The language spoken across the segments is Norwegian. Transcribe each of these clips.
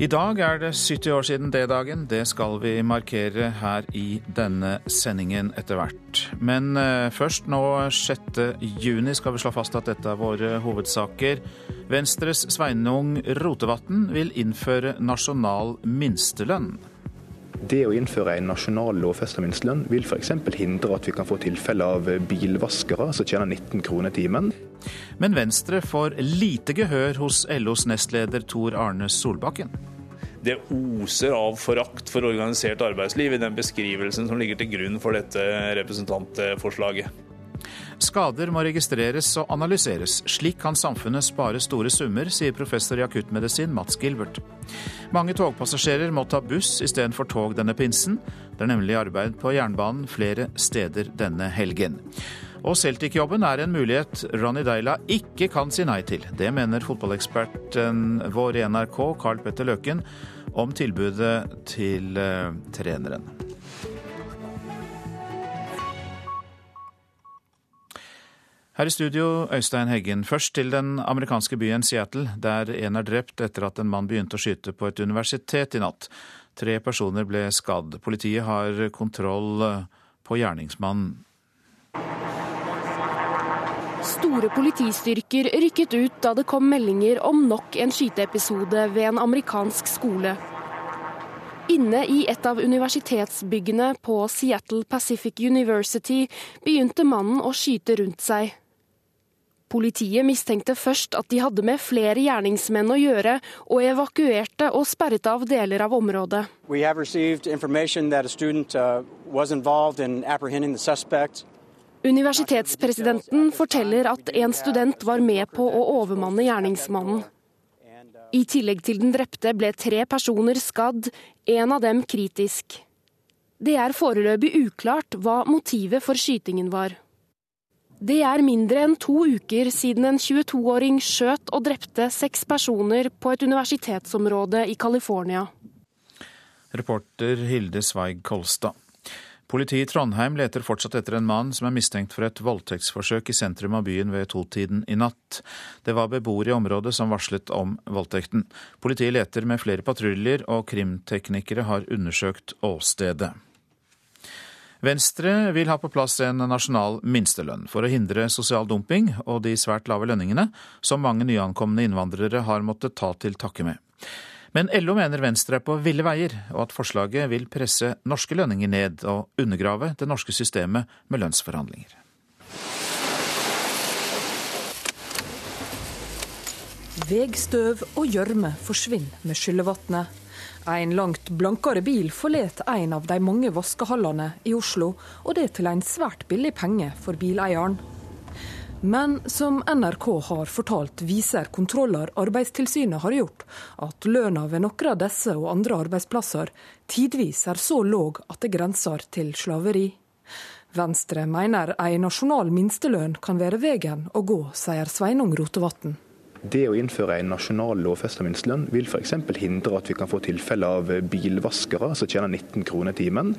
I dag er det 70 år siden D-dagen. Det skal vi markere her i denne sendingen etter hvert. Men eh, først nå 6. juni skal vi slå fast at dette er våre hovedsaker. Venstres Sveinung Rotevatn vil innføre nasjonal minstelønn. Det å innføre en nasjonal lovfesta minstelønn vil f.eks. hindre at vi kan få tilfeller av bilvaskere som tjener 19 kroner timen. Men Venstre får lite gehør hos LOs nestleder Tor Arne Solbakken. Det oser av forakt for organisert arbeidsliv i den beskrivelsen som ligger til grunn for dette representantforslaget. Skader må registreres og analyseres. Slik kan samfunnet spare store summer, sier professor i akuttmedisin Mats Gilbert. Mange togpassasjerer må ta buss istedenfor tog denne pinsen. Det er nemlig arbeid på jernbanen flere steder denne helgen. Og Celtic-jobben er en mulighet Ronny Deila ikke kan si nei til. Det mener fotballeksperten vår i NRK, Carl Petter Løken, om tilbudet til uh, treneren. Her i studio, Øystein Heggen. Først til den amerikanske byen Seattle, der en er drept etter at en mann begynte å skyte på et universitet i natt. Tre personer ble skadd. Politiet har kontroll på gjerningsmannen. Store politistyrker rykket ut da det kom meldinger om nok en skyteepisode ved en amerikansk skole. Inne i et av universitetsbyggene på Seattle Pacific University begynte mannen å skyte rundt seg. Politiet mistenkte først at de hadde med flere gjerningsmenn å gjøre, og evakuerte og sperret av deler av området. Universitetspresidenten forteller at en student var med på å overmanne gjerningsmannen. I tillegg til den drepte ble tre personer skadd, en av dem kritisk. Det er foreløpig uklart hva motivet for skytingen var. Det er mindre enn to uker siden en 22-åring skjøt og drepte seks personer på et universitetsområde i California. Reporter Hilde Sveig Kolstad. Politiet i Trondheim leter fortsatt etter en mann som er mistenkt for et voldtektsforsøk i sentrum av byen ved totiden i natt. Det var beboere i området som varslet om voldtekten. Politiet leter med flere patruljer, og krimteknikere har undersøkt åstedet. Venstre vil ha på plass en nasjonal minstelønn for å hindre sosial dumping og de svært lave lønningene som mange nyankomne innvandrere har måttet ta til takke med. Men LO mener Venstre er på ville veier, og at forslaget vil presse norske lønninger ned og undergrave det norske systemet med lønnsforhandlinger. Vegstøv og gjørme forsvinner med skyllevannet. En langt blankere bil forlater en av de mange vaskehallene i Oslo, og det til en svært billig penge for bileieren. Men som NRK har fortalt, viser kontroller Arbeidstilsynet har gjort, at lønna ved noen av disse og andre arbeidsplasser tidvis er så låg at det grenser til slaveri. Venstre mener en nasjonal minstelønn kan være veien å gå, sier Sveinung Rotevatn. Det å innføre en nasjonal lovfesta minstelønn vil f.eks. hindre at vi kan få tilfeller av bilvaskere som tjener 19 kroner timen.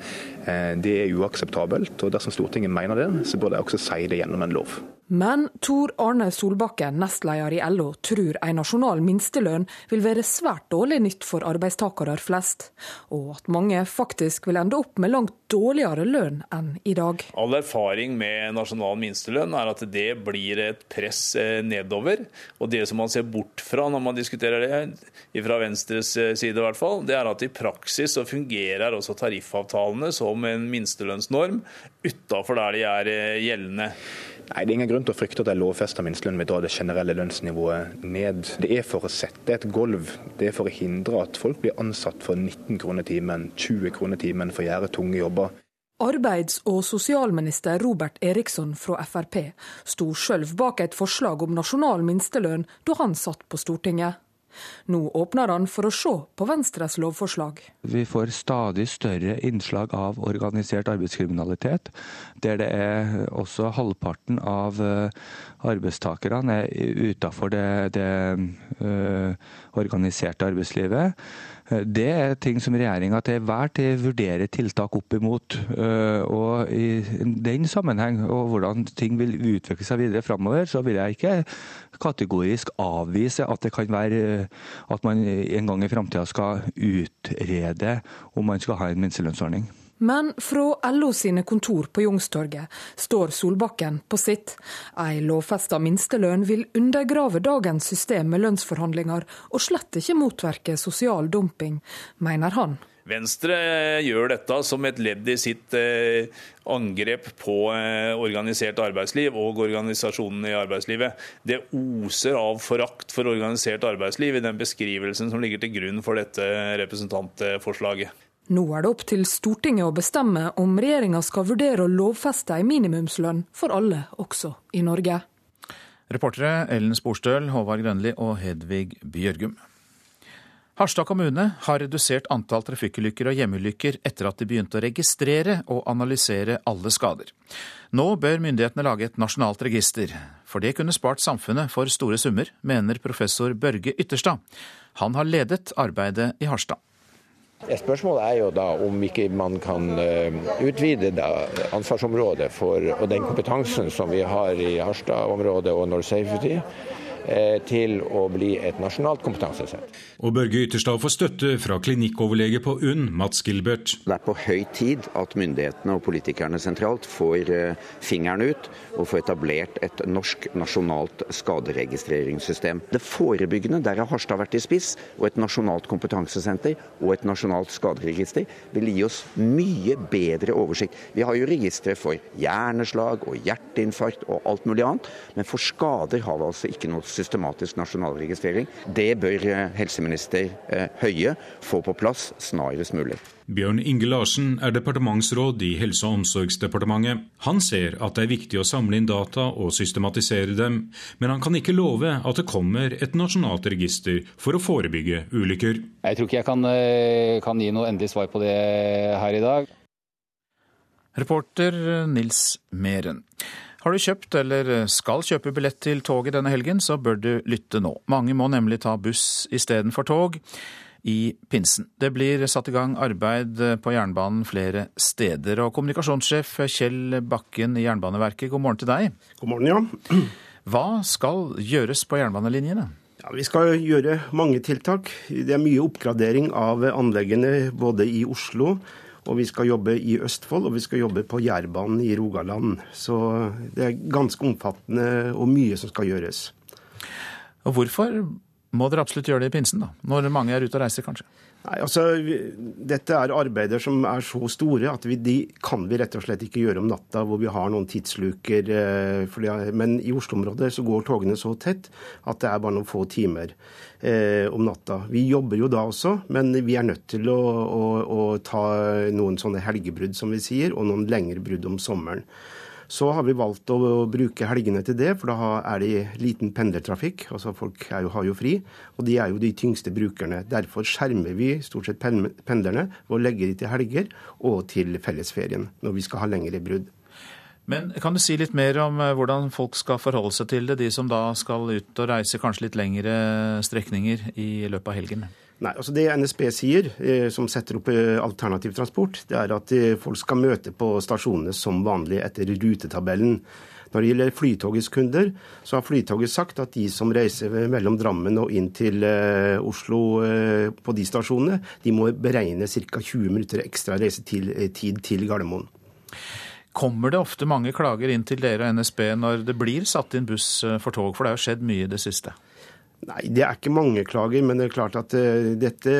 Eh, det er uakseptabelt, og dersom Stortinget mener det, så bør de også si det gjennom en lov. Men Tor Arne Solbakken, nestleder i LO, tror en nasjonal minstelønn vil være svært dårlig nytt for arbeidstakere flest, og at mange faktisk vil ende opp med langt dårligere lønn enn i dag. All erfaring med nasjonal minstelønn er at det blir et press eh, nedover. Og det som man ser bort fra når man diskuterer det, fra Venstres eh, side i hvert fall, det er at i praksis så fungerer også tariffavtalene som en minstelønnsnorm utafor der de er eh, gjeldende. Nei, Det er ingen grunn til å frykte at en lovfesta minstelønn vil dra det generelle lønnsnivået ned. Det er for å sette et gulv. Det er for å hindre at folk blir ansatt for 19 kroner timen, 20 kroner timen for å gjøre tunge jobber. Arbeids- og sosialminister Robert Eriksson fra Frp sto sjøl bak et forslag om nasjonal minstelønn da han satt på Stortinget. Nå åpner han for å se på Venstres lovforslag. Vi får stadig større innslag av organisert arbeidskriminalitet, der det er også halvparten av eh, arbeidstakerne er utafor det, det øh, organiserte arbeidslivet. Det er ting som regjeringa til hver tid vurderer tiltak opp imot. Og I den sammenheng og hvordan ting vil utvikle seg videre framover, så vil jeg ikke kategorisk avvise at det kan være at man en gang i framtida skal utrede om man skal ha en minstelønnsordning. Men fra LO sine kontor på Youngstorget står Solbakken på sitt. Ei lovfesta minstelønn vil undergrave dagens system med lønnsforhandlinger, og slett ikke motverke sosial dumping, mener han. Venstre gjør dette som et ledd i sitt eh, angrep på eh, organisert arbeidsliv og organisasjonene i arbeidslivet. Det oser av forakt for organisert arbeidsliv i den beskrivelsen som ligger til grunn for dette representantforslaget. Nå er det opp til Stortinget å bestemme om regjeringa skal vurdere å lovfeste ei minimumslønn for alle, også i Norge. Reportere Ellen Sporstøl, Håvard Grønli og Hedvig Bjørgum. Harstad kommune har redusert antall trafikkulykker og hjemmeulykker etter at de begynte å registrere og analysere alle skader. Nå bør myndighetene lage et nasjonalt register, for det kunne spart samfunnet for store summer, mener professor Børge Ytterstad. Han har ledet arbeidet i Harstad. Spørsmålet er jo da om ikke man kan eh, utvide ansvarsområdet for, og den kompetansen som vi har i Harstad-området og North Safety Eh, til å bli et nasjonalt kompetansesenter. Og Børge Ytterstad får støtte fra klinikkoverlege på UNN, Mats Gilbert. Det er på høy tid at myndighetene og politikerne sentralt får eh, fingeren ut og får etablert et norsk nasjonalt skaderegistreringssystem. Det forebyggende, der har Harstad vært i spiss, og et nasjonalt kompetansesenter og et nasjonalt skaderegister vil gi oss mye bedre oversikt. Vi har jo registre for hjerneslag og hjerteinfarkt og alt mulig annet, men for skader har vi altså ikke noe systematisk nasjonalregistrering. Det bør eh, helseminister eh, Høie få på plass snarest mulig. Bjørn Inge Larsen er departementsråd i Helse- og omsorgsdepartementet. Han ser at det er viktig å samle inn data og systematisere dem, men han kan ikke love at det kommer et nasjonalt register for å forebygge ulykker. Jeg tror ikke jeg kan, eh, kan gi noe endelig svar på det her i dag. Reporter Nils Meren. Har du kjøpt eller skal kjøpe billett til toget denne helgen, så bør du lytte nå. Mange må nemlig ta buss istedenfor tog i pinsen. Det blir satt i gang arbeid på jernbanen flere steder. Og kommunikasjonssjef Kjell Bakken i Jernbaneverket, god morgen til deg. God morgen, ja. Hva skal gjøres på jernbanelinjene? Ja, vi skal gjøre mange tiltak. Det er mye oppgradering av anleggene både i Oslo, og vi skal jobbe i Østfold, og vi skal jobbe på Jærbanen i Rogaland. Så det er ganske omfattende og mye som skal gjøres. Og hvorfor må dere absolutt gjøre det i pinsen, da? Når mange er ute og reiser, kanskje? Nei, altså, Dette er arbeider som er så store at vi, de kan vi rett og slett ikke gjøre om natta, hvor vi har noen tidsluker. Eh, men i Oslo-området så går togene så tett at det er bare noen få timer eh, om natta. Vi jobber jo da også, men vi er nødt til å, å, å ta noen sånne helgebrudd, som vi sier, og noen lengre brudd om sommeren. Så har vi valgt å bruke helgene til det, for da er det liten pendlertrafikk. altså Folk jo, har jo fri, og de er jo de tyngste brukerne. Derfor skjermer vi stort sett pendlerne ved å legge de til helger og til fellesferien, når vi skal ha lengre brudd. Men Kan du si litt mer om eh, hvordan folk skal forholde seg til det, de som da skal ut og reise kanskje litt lengre strekninger i løpet av helgen? Nei, altså Det NSB sier, eh, som setter opp eh, alternativ transport, det er at eh, folk skal møte på stasjonene som vanlig etter rutetabellen. Når det gjelder Flytogets kunder, så har Flytoget sagt at de som reiser mellom Drammen og inn til Oslo på de stasjonene, de må beregne ca. 20 minutter ekstra reisetid til Gardermoen. Kommer det ofte mange klager inn til dere og NSB når det blir satt inn buss for tog, for det har skjedd mye i det siste? Nei, det er ikke mange klager, men det er klart at uh, dette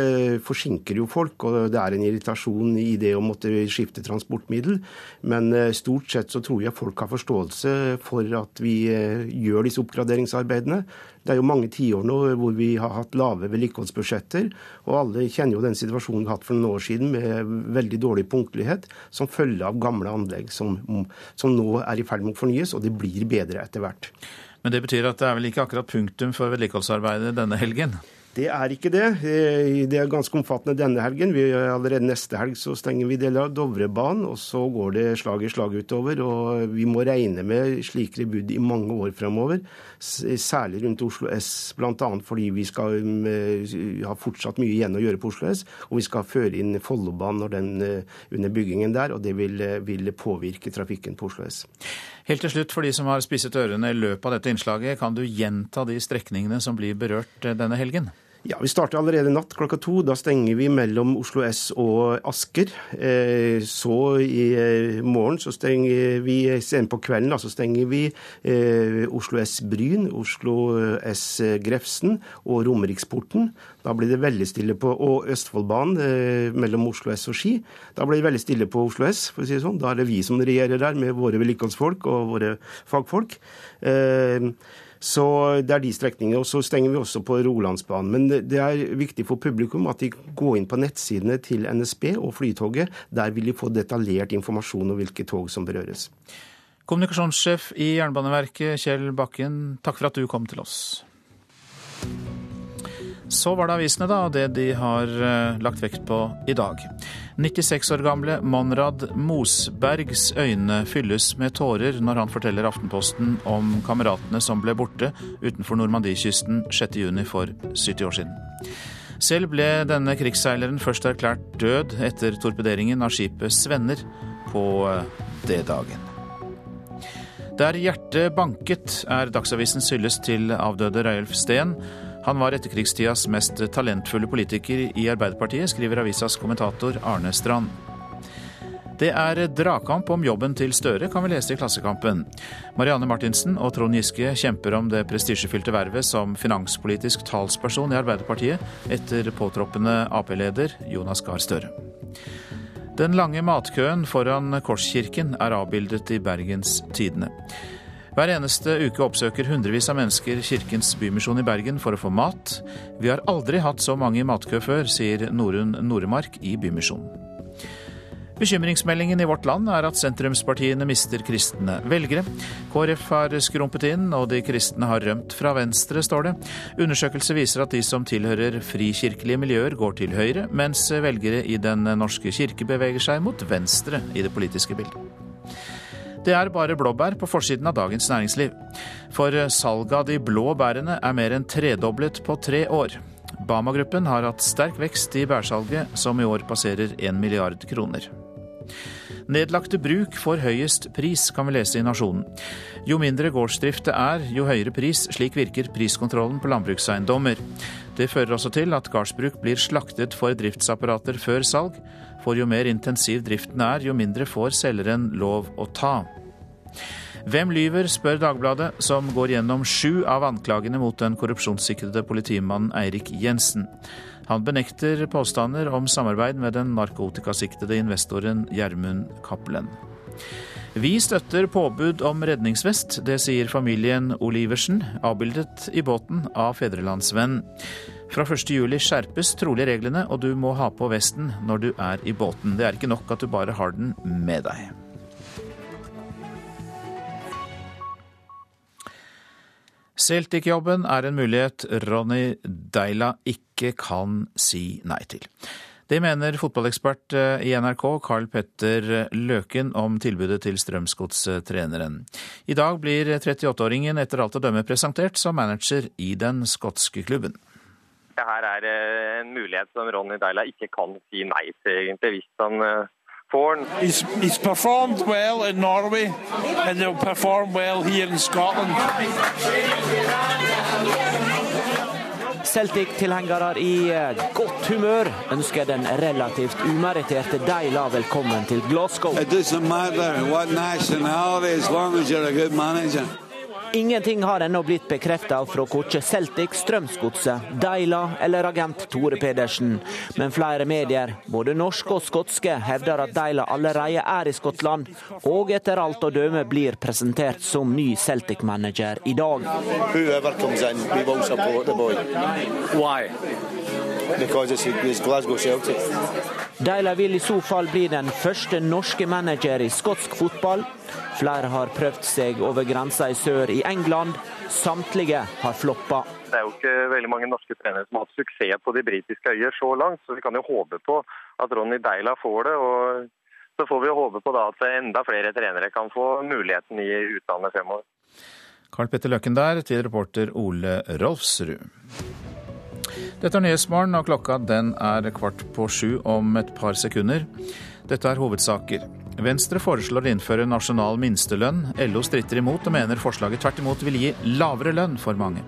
forsinker jo folk. Og det er en irritasjon i det å måtte skifte transportmiddel. Men uh, stort sett så tror jeg folk har forståelse for at vi uh, gjør disse oppgraderingsarbeidene. Det er jo mange tiår nå hvor vi har hatt lave vedlikeholdsbudsjetter. Og alle kjenner jo den situasjonen vi har hatt for noen år siden med veldig dårlig punktlighet som følge av gamle anlegg som, som nå er i ferd med å fornyes, og det blir bedre etter hvert. Men det betyr at det er vel ikke akkurat punktum for vedlikeholdsarbeidet denne helgen? Det er ikke det. Eh, det er ganske omfattende denne helgen. Vi, allerede neste helg så stenger vi deler av Dovrebanen, og så går det slag i slag utover. Og vi må regne med slikere bud i mange år fremover, særlig rundt Oslo S. Bl.a. fordi vi skal eh, ha fortsatt mye igjen å gjøre på Oslo S, og vi skal føre inn Follobanen eh, under byggingen der, og det vil, vil påvirke trafikken på Oslo S. Helt til slutt, for de som har spisset ørene i løpet av dette innslaget, kan du gjenta de strekningene som blir berørt denne helgen? Ja, Vi starter allerede natt klokka to. Da stenger vi mellom Oslo S og Asker. Eh, så i eh, morgen så stenger vi senere på kvelden da, så stenger vi eh, Oslo S Bryn, Oslo S Grefsen og Romeriksporten. Da blir det veldig stille på Og Østfoldbanen mellom Oslo S og Ski. Da blir det veldig stille på Oslo S, for å si det sånn. Da er det vi som regjerer der med våre vedlikeholdsfolk og våre fagfolk. Så det er de strekningene. Og så stenger vi også på Rolandsbanen. Men det er viktig for publikum at de går inn på nettsidene til NSB og Flytoget. Der vil de få detaljert informasjon om hvilke tog som berøres. Kommunikasjonssjef i Jernbaneverket, Kjell Bakken, takk for at du kom til oss. Så var det avisene, da, og det de har eh, lagt vekt på i dag. 96 år gamle Monrad Mosbergs øyne fylles med tårer når han forteller Aftenposten om kameratene som ble borte utenfor Normandiekysten 6.6 for 70 år siden. Selv ble denne krigsseileren først erklært død etter torpederingen av skipet Svenner på eh, D-dagen. Der hjertet banket, er Dagsavisens hyllest til avdøde Røyulf Steen. Han var etterkrigstidas mest talentfulle politiker i Arbeiderpartiet, skriver avisas kommentator Arne Strand. Det er dragkamp om jobben til Støre, kan vi lese i Klassekampen. Marianne Martinsen og Trond Giske kjemper om det prestisjefylte vervet som finanspolitisk talsperson i Arbeiderpartiet etter påtroppende Ap-leder Jonas Gahr Støre. Den lange matkøen foran Korskirken er avbildet i Bergens Tidende. Hver eneste uke oppsøker hundrevis av mennesker Kirkens Bymisjon i Bergen for å få mat. Vi har aldri hatt så mange i matkø før, sier Norunn Noremark i Bymisjonen. Bekymringsmeldingen i Vårt Land er at sentrumspartiene mister kristne velgere. KrF har skrumpet inn, og de kristne har rømt fra Venstre, står det. Undersøkelse viser at de som tilhører frikirkelige miljøer, går til høyre, mens velgere i Den norske kirke beveger seg mot venstre i det politiske bildet. Det er bare blåbær på forsiden av Dagens Næringsliv. For salget av de blå bærene er mer enn tredoblet på tre år. Bama-gruppen har hatt sterk vekst i bærsalget, som i år passerer 1 milliard kroner. Nedlagte bruk får høyest pris, kan vi lese i Nasjonen. Jo mindre gårdsdrift det er, jo høyere pris. Slik virker priskontrollen på landbrukseiendommer. Det fører også til at gardsbruk blir slaktet for driftsapparater før salg, for jo mer intensiv driften er, jo mindre får selgeren lov å ta. Hvem lyver, spør Dagbladet, som går gjennom sju av anklagene mot den korrupsjonssikrede politimannen Eirik Jensen. Han benekter påstander om samarbeid med den narkotikasiktede investoren Gjermund Cappelen. Vi støtter påbud om redningsvest, det sier familien Oliversen, avbildet i båten av Fedrelandsvennen. Fra 1.7 skjerpes trolig reglene, og du må ha på vesten når du er i båten. Det er ikke nok at du bare har den med deg. Celtic-jobben er en mulighet Ronny Deila ikke kan si nei til. Det mener fotballekspert eh, i NRK Carl Petter Løken om tilbudet til Strømsgodstreneren. I dag blir 38-åringen etter alt å dømme presentert som manager i den skotske klubben. Det her er eh, en mulighet som Ronny Deila ikke kan si nei til, egentlig, hvis han eh, får den. He's, he's performed well in Norway, and he'll perform well here in Scotland. Celtic-tilhengere i eh, godt humør ønsker den relativt umeritterte Deila velkommen til Glasgow. It doesn't matter what nationality as long as you're a good manager. Ingenting har ennå blitt bekrefta fra korkje Celtic, Strømsgodset, Deila eller agent Tore Pedersen. Men flere medier, både norske og skotske, hevder at Deila allerede er i Skottland, og etter alt å døme blir presentert som ny Celtic-manager i dag. Whoever comes in, we will support the boy. Why? Because it's, it's Glasgow Celtic. Deila vil i så fall bli den første norske manager i skotsk fotball. Flere har prøvd seg over grensa i sør i England. Samtlige har floppa. Det er jo ikke veldig mange norske trenere som har hatt suksess på de britiske øyer så langt, så vi kan jo håpe på at Ronny Deila får det. og Så får vi jo håpe på da at enda flere trenere kan få muligheten i utlandet fremover. Karl Petter Løkken der, til reporter Ole Rolfsrud. Dette er Nyhetsmorgen, og klokka den er kvart på sju om et par sekunder. Dette er hovedsaker. Venstre foreslår å innføre nasjonal minstelønn. LO stritter imot og mener forslaget tvert imot vil gi lavere lønn for mange.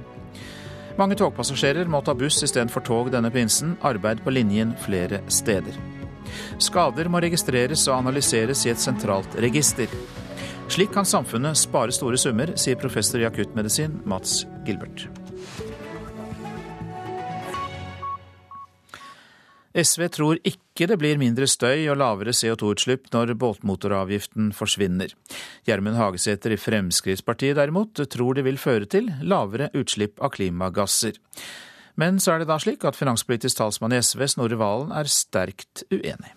Mange togpassasjerer må ta buss istedenfor tog denne pinsen. Arbeid på linjen flere steder. Skader må registreres og analyseres i et sentralt register. Slik kan samfunnet spare store summer, sier professor i akuttmedisin Mats Gilbert. SV tror ikke det blir mindre støy og lavere CO2-utslipp når båtmotoravgiften forsvinner. Gjermund Hagesæter i Fremskrittspartiet derimot tror det vil føre til lavere utslipp av klimagasser. Men så er det da slik at finanspolitisk talsmann i SV, Snorre Valen, er sterkt uenig.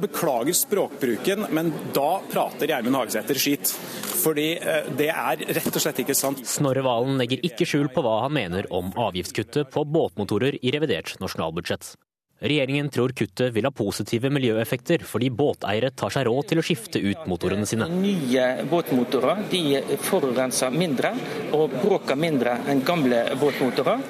Beklager språkbruken, men da prater Gjermund Hagesæter skit. Fordi eh, det er rett og slett ikke sant. Snorre Valen legger ikke skjul på hva han mener om avgiftskuttet på båtmotorer i revidert nasjonalbudsjett. Regjeringen tror kuttet vil ha positive miljøeffekter, fordi båteiere tar seg råd til å skifte ut motorene sine. Nye båtmotorer de forurenser mindre og bråker mindre enn gamle båtmotorer.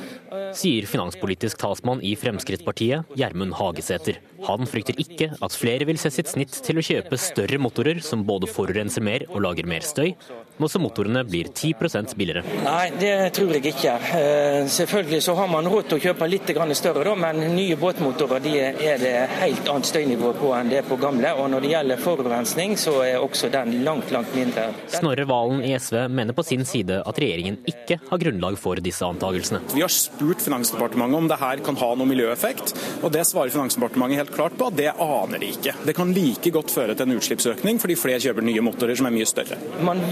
Sier finanspolitisk talsmann i Fremskrittspartiet, Gjermund Hagesæter. Han frykter ikke at flere vil se sitt snitt til å kjøpe større motorer som både forurenser mer og lager mer støy, nå som motorene blir 10% billigere. Nei, det tror jeg ikke. Eh, selvfølgelig så har man råd til å kjøpe litt større, men nye båtmotorer de er det helt annet støynivå på enn det på gamle. Og når det gjelder forurensning, så er også den langt, langt mindre. Snorre Valen i SV mener på sin side at regjeringen ikke har grunnlag for disse antakelsene. Vi har spurt Finansdepartementet om det her kan ha noe miljøeffekt, og det svarer Finansdepartementet helt klart på at det aner de ikke. Det kan like godt føre til en utslippsøkning fordi flere kjøper nye motorer som er mye større. Man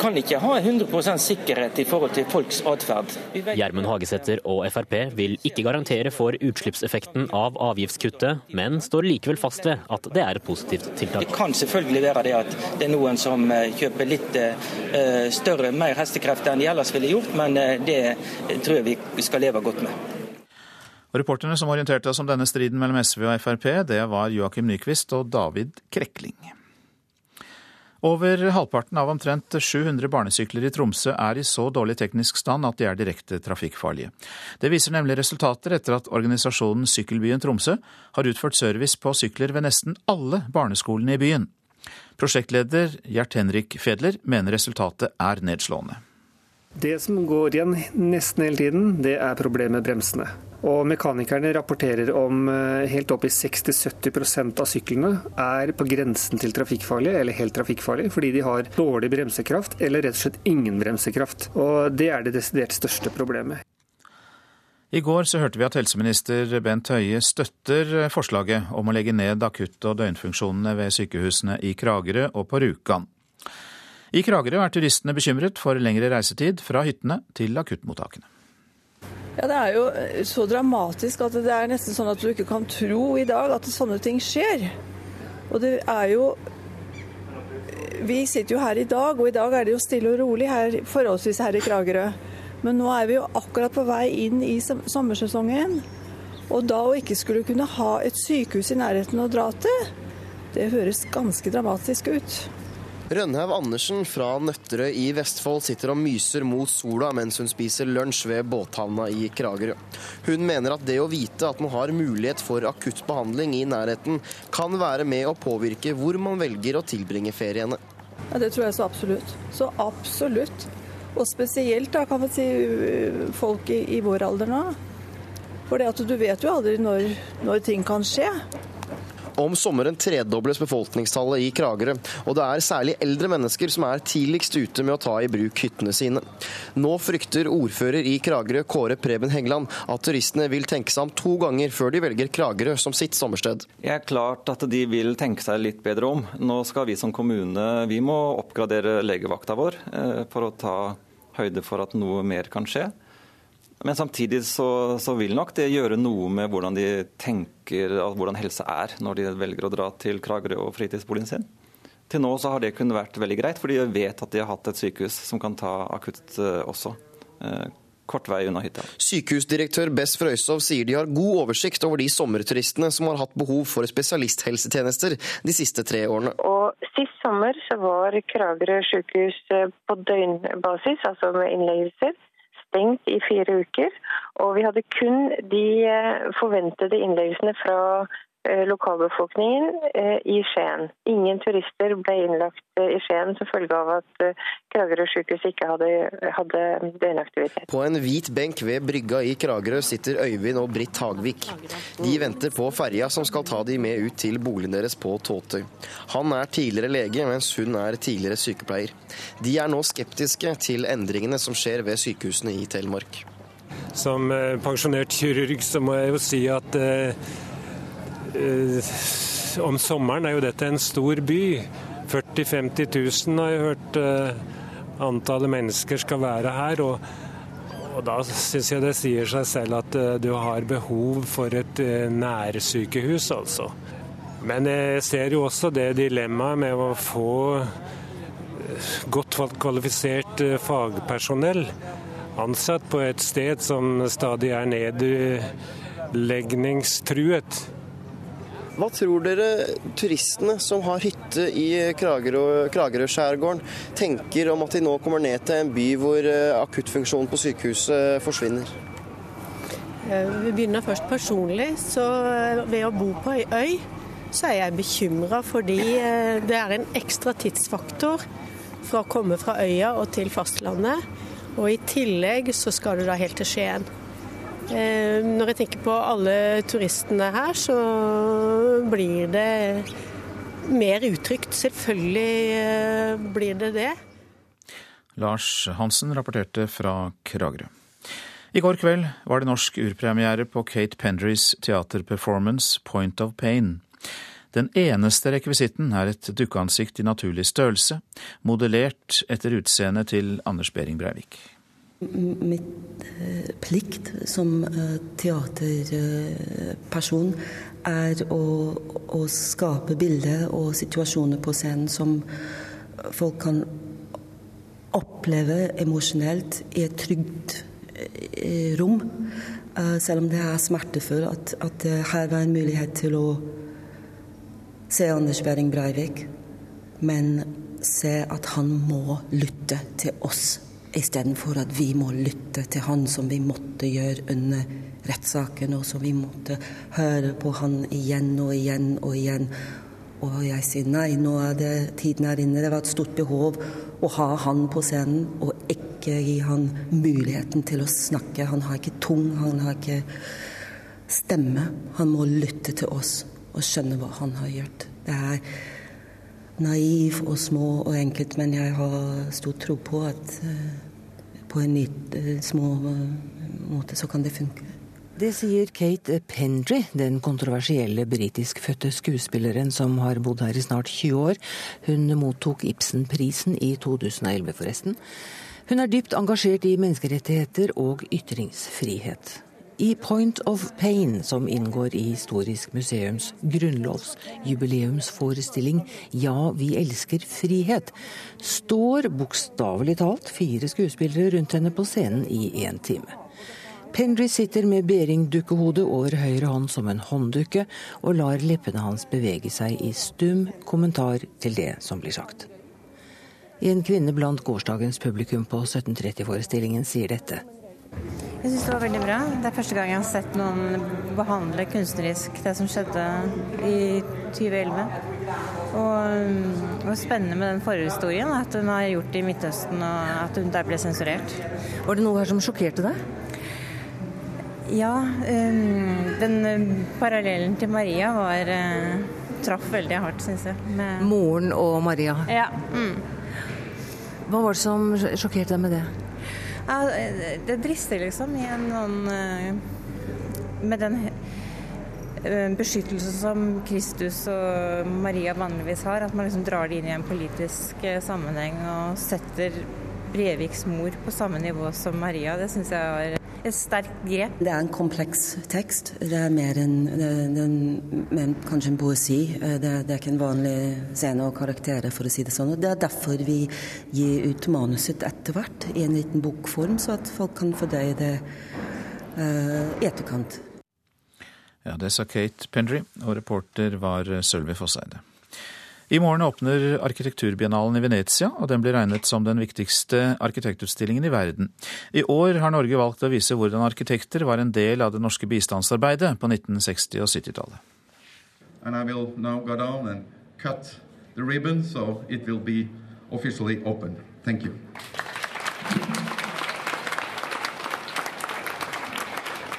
kan ikke ha 100% sikkerhet i forhold til folks atferd. Gjermund Hagesæter og Frp vil ikke garantere for utslippseffekten av avgiftskuttet, men står likevel fast ved at det er et positivt tiltak. Det kan selvfølgelig være det at det er noen som eh, kjøper litt uh, større, mer hestekrefter enn de ellers ville gjort, men det tror jeg vi skal leve godt med. Og Reporterne som orienterte oss om denne striden mellom SV og Frp, det var Joakim Nyquist og David Krekling. Over halvparten av omtrent 700 barnesykler i Tromsø er i så dårlig teknisk stand at de er direkte trafikkfarlige. Det viser nemlig resultater etter at organisasjonen Sykkelbyen Tromsø har utført service på sykler ved nesten alle barneskolene i byen. Prosjektleder Gjert Henrik Fedler mener resultatet er nedslående. Det som går igjen nesten hele tiden, det er problemet med bremsene. Og Mekanikerne rapporterer om eh, helt opp i 60-70% av syklene er på grensen til trafikkfarlige, eller helt trafikkfarlige, fordi de har dårlig bremsekraft eller rett og slett ingen bremsekraft. Og Det er det desidert største problemet. I går så hørte vi at helseminister Bent Høie støtter forslaget om å legge ned akutt- og døgnfunksjonene ved sykehusene i Kragerø og på Rjukan. I Kragerø er turistene bekymret for lengre reisetid fra hyttene til akuttmottakene. Ja, Det er jo så dramatisk at det er nesten sånn at du ikke kan tro i dag at sånne ting skjer. Og det er jo Vi sitter jo her i dag, og i dag er det jo stille og rolig her, forholdsvis her i Kragerø. Men nå er vi jo akkurat på vei inn i sommersesongen. Og da å ikke skulle kunne ha et sykehus i nærheten å dra til, det høres ganske dramatisk ut. Rønhaug Andersen fra Nøtterøy i Vestfold sitter og myser mot sola mens hun spiser lunsj ved båthavna i Kragerø. Hun mener at det å vite at man har mulighet for akutt behandling i nærheten, kan være med å påvirke hvor man velger å tilbringe feriene. Ja, Det tror jeg så absolutt. Så absolutt. Og spesielt da, kan vi si, folk i, i vår alder nå. For du vet jo aldri når, når ting kan skje. Om sommeren tredobles befolkningstallet i Kragerø, og det er særlig eldre mennesker som er tidligst ute med å ta i bruk hyttene sine. Nå frykter ordfører i Kragerø, Kåre Preben Hengeland at turistene vil tenke seg om to ganger før de velger Kragerø som sitt sommersted. Det er klart at de vil tenke seg litt bedre om. Nå skal vi som kommune vi må oppgradere legevakta vår eh, for å ta høyde for at noe mer kan skje. Men samtidig så, så, vil nok det gjøre noe med hvordan de tenker at hvordan helse er, når de velger å dra til Kragerø og fritidsboligen sin. Til nå så har det kunnet vært veldig greit, fordi de vet at de har hatt et sykehus som kan ta akutt eh, også. Eh, kort vei unna hytta. Sykehusdirektør Bess Frøysov sier de har god oversikt over de sommerturistene som har hatt behov for spesialisthelsetjenester de siste tre årene. Og Sist sommer så var Kragerø sykehus eh, på døgnbasis, altså med innleggelser, stengt i fire uker. Og vi hadde kun de forventede innleggelsene fra Eh, lokalbefolkningen eh, i Skien. Ingen turister ble innlagt eh, i Skien som følge av at Kragerø sykehus ikke hadde, hadde, døgnaktivitet. På en hvit benk ved brygga i Kragerø sitter Øyvind og Britt Hagvik. De venter på ferja som skal ta de med ut til boligen deres på Tåtøy. Han er tidligere lege, mens hun er tidligere sykepleier. De er nå skeptiske til endringene som skjer ved sykehusene i Telemark. Som pensjonert kirurg så må jeg jo si at Eh, om sommeren er jo dette en stor by. 40 000-50 000 har jeg hørt eh, antallet mennesker skal være her. og, og Da syns jeg det sier seg selv at eh, du har behov for et nærsykehus, altså. Men jeg ser jo også det dilemmaet med å få godt kvalifisert fagpersonell ansatt på et sted som stadig er nedleggingstruet. Hva tror dere turistene som har hytte i Kragerø-skjærgården tenker om at de nå kommer ned til en by hvor eh, akuttfunksjonen på sykehuset forsvinner? Eh, vi begynner først personlig. så eh, Ved å bo på ei øy, så er jeg bekymra fordi det er en ekstra tidsfaktor fra å komme fra øya og til fastlandet. Og i tillegg så skal du da helt til Skien. Eh, når jeg tenker på alle turistene her, så blir det mer utrygt. Selvfølgelig eh, blir det det. Lars Hansen rapporterte fra Kragerø. I går kveld var det norsk urpremiere på Kate Pendrys teaterperformance Point of Pain. Den eneste rekvisitten er et dukkeansikt i naturlig størrelse, modellert etter utseendet til Anders Behring Breivik. Mitt eh, plikt som eh, teaterperson er å, å skape bilder og situasjoner på scenen som folk kan oppleve emosjonelt i et trygt eh, rom. Selv om det er smertefullt at, at her var en mulighet til å se Anders Behring Breivik, men se at han må lytte til oss Istedenfor at vi må lytte til han som vi måtte gjøre under rettssaken, og som vi måtte høre på han igjen og igjen og igjen. Og jeg sier nei, nå er det tiden er inne. Det var et stort behov å ha han på scenen, og ikke gi han muligheten til å snakke. Han har ikke tung, han har ikke stemme. Han må lytte til oss og skjønne hva han har gjort. Det er naiv og små og enkelt, men jeg har stor tro på at uh, på en litt uh, små uh, måte så kan det funke. Det sier Kate Pendry, den kontroversielle britiskfødte skuespilleren som har bodd her i snart 20 år. Hun mottok Ibsenprisen i 2011, forresten. Hun er dypt engasjert i menneskerettigheter og ytringsfrihet. I Point of Pain, som inngår i Historisk museums grunnlovsjubileumsforestilling Ja, vi elsker frihet, står bokstavelig talt fire skuespillere rundt henne på scenen i én time. Pendry sitter med Behring-dukkehodet over høyre hånd som en hånddukke, og lar leppene hans bevege seg i stum kommentar til det som blir sagt. En kvinne blant gårsdagens publikum på 1730-forestillingen sier dette. Jeg syns det var veldig bra. Det er første gang jeg har sett noen behandle kunstnerisk det som skjedde i 2011. Og det var spennende med den forhistorien, at hun har gjort det i Midtøsten og at hun der ble sensurert. Var det noe her som sjokkerte deg? Ja. Um, den um, parallellen til Maria var uh, traff veldig hardt, syns jeg. Med... Moren og Maria? Ja. Mm. Hva var det som sjokkerte deg med det? Ja, det drister liksom i en sånn Med den beskyttelsen beskyttelse som Kristus og Maria vanligvis har, at man liksom drar det inn i en politisk eh, sammenheng og setter Breviks mor på samme nivå som Maria. Det syns jeg var et sterkt grep. Det er en kompleks tekst. Det er mer enn en, kanskje en poesi. Det er, det er, ikke en vanlig scene og karakterer, for å si det sånn. Og Det er derfor vi gir ut manuset etter hvert i en liten bokform, så at folk kan fordøye det uh, i etterkant. Ja, Det sa Kate Pendry, og reporter var Sølvi Fosseide. I morgen åpner arkitekturbiennalen i Venezia, og den blir regnet som den viktigste arkitektutstillingen i verden. I år har Norge valgt å vise hvordan arkitekter var en del av det norske bistandsarbeidet på 1960- og 70-tallet. And I will now go down and cut the ribbon, so it will be officially. Thank you.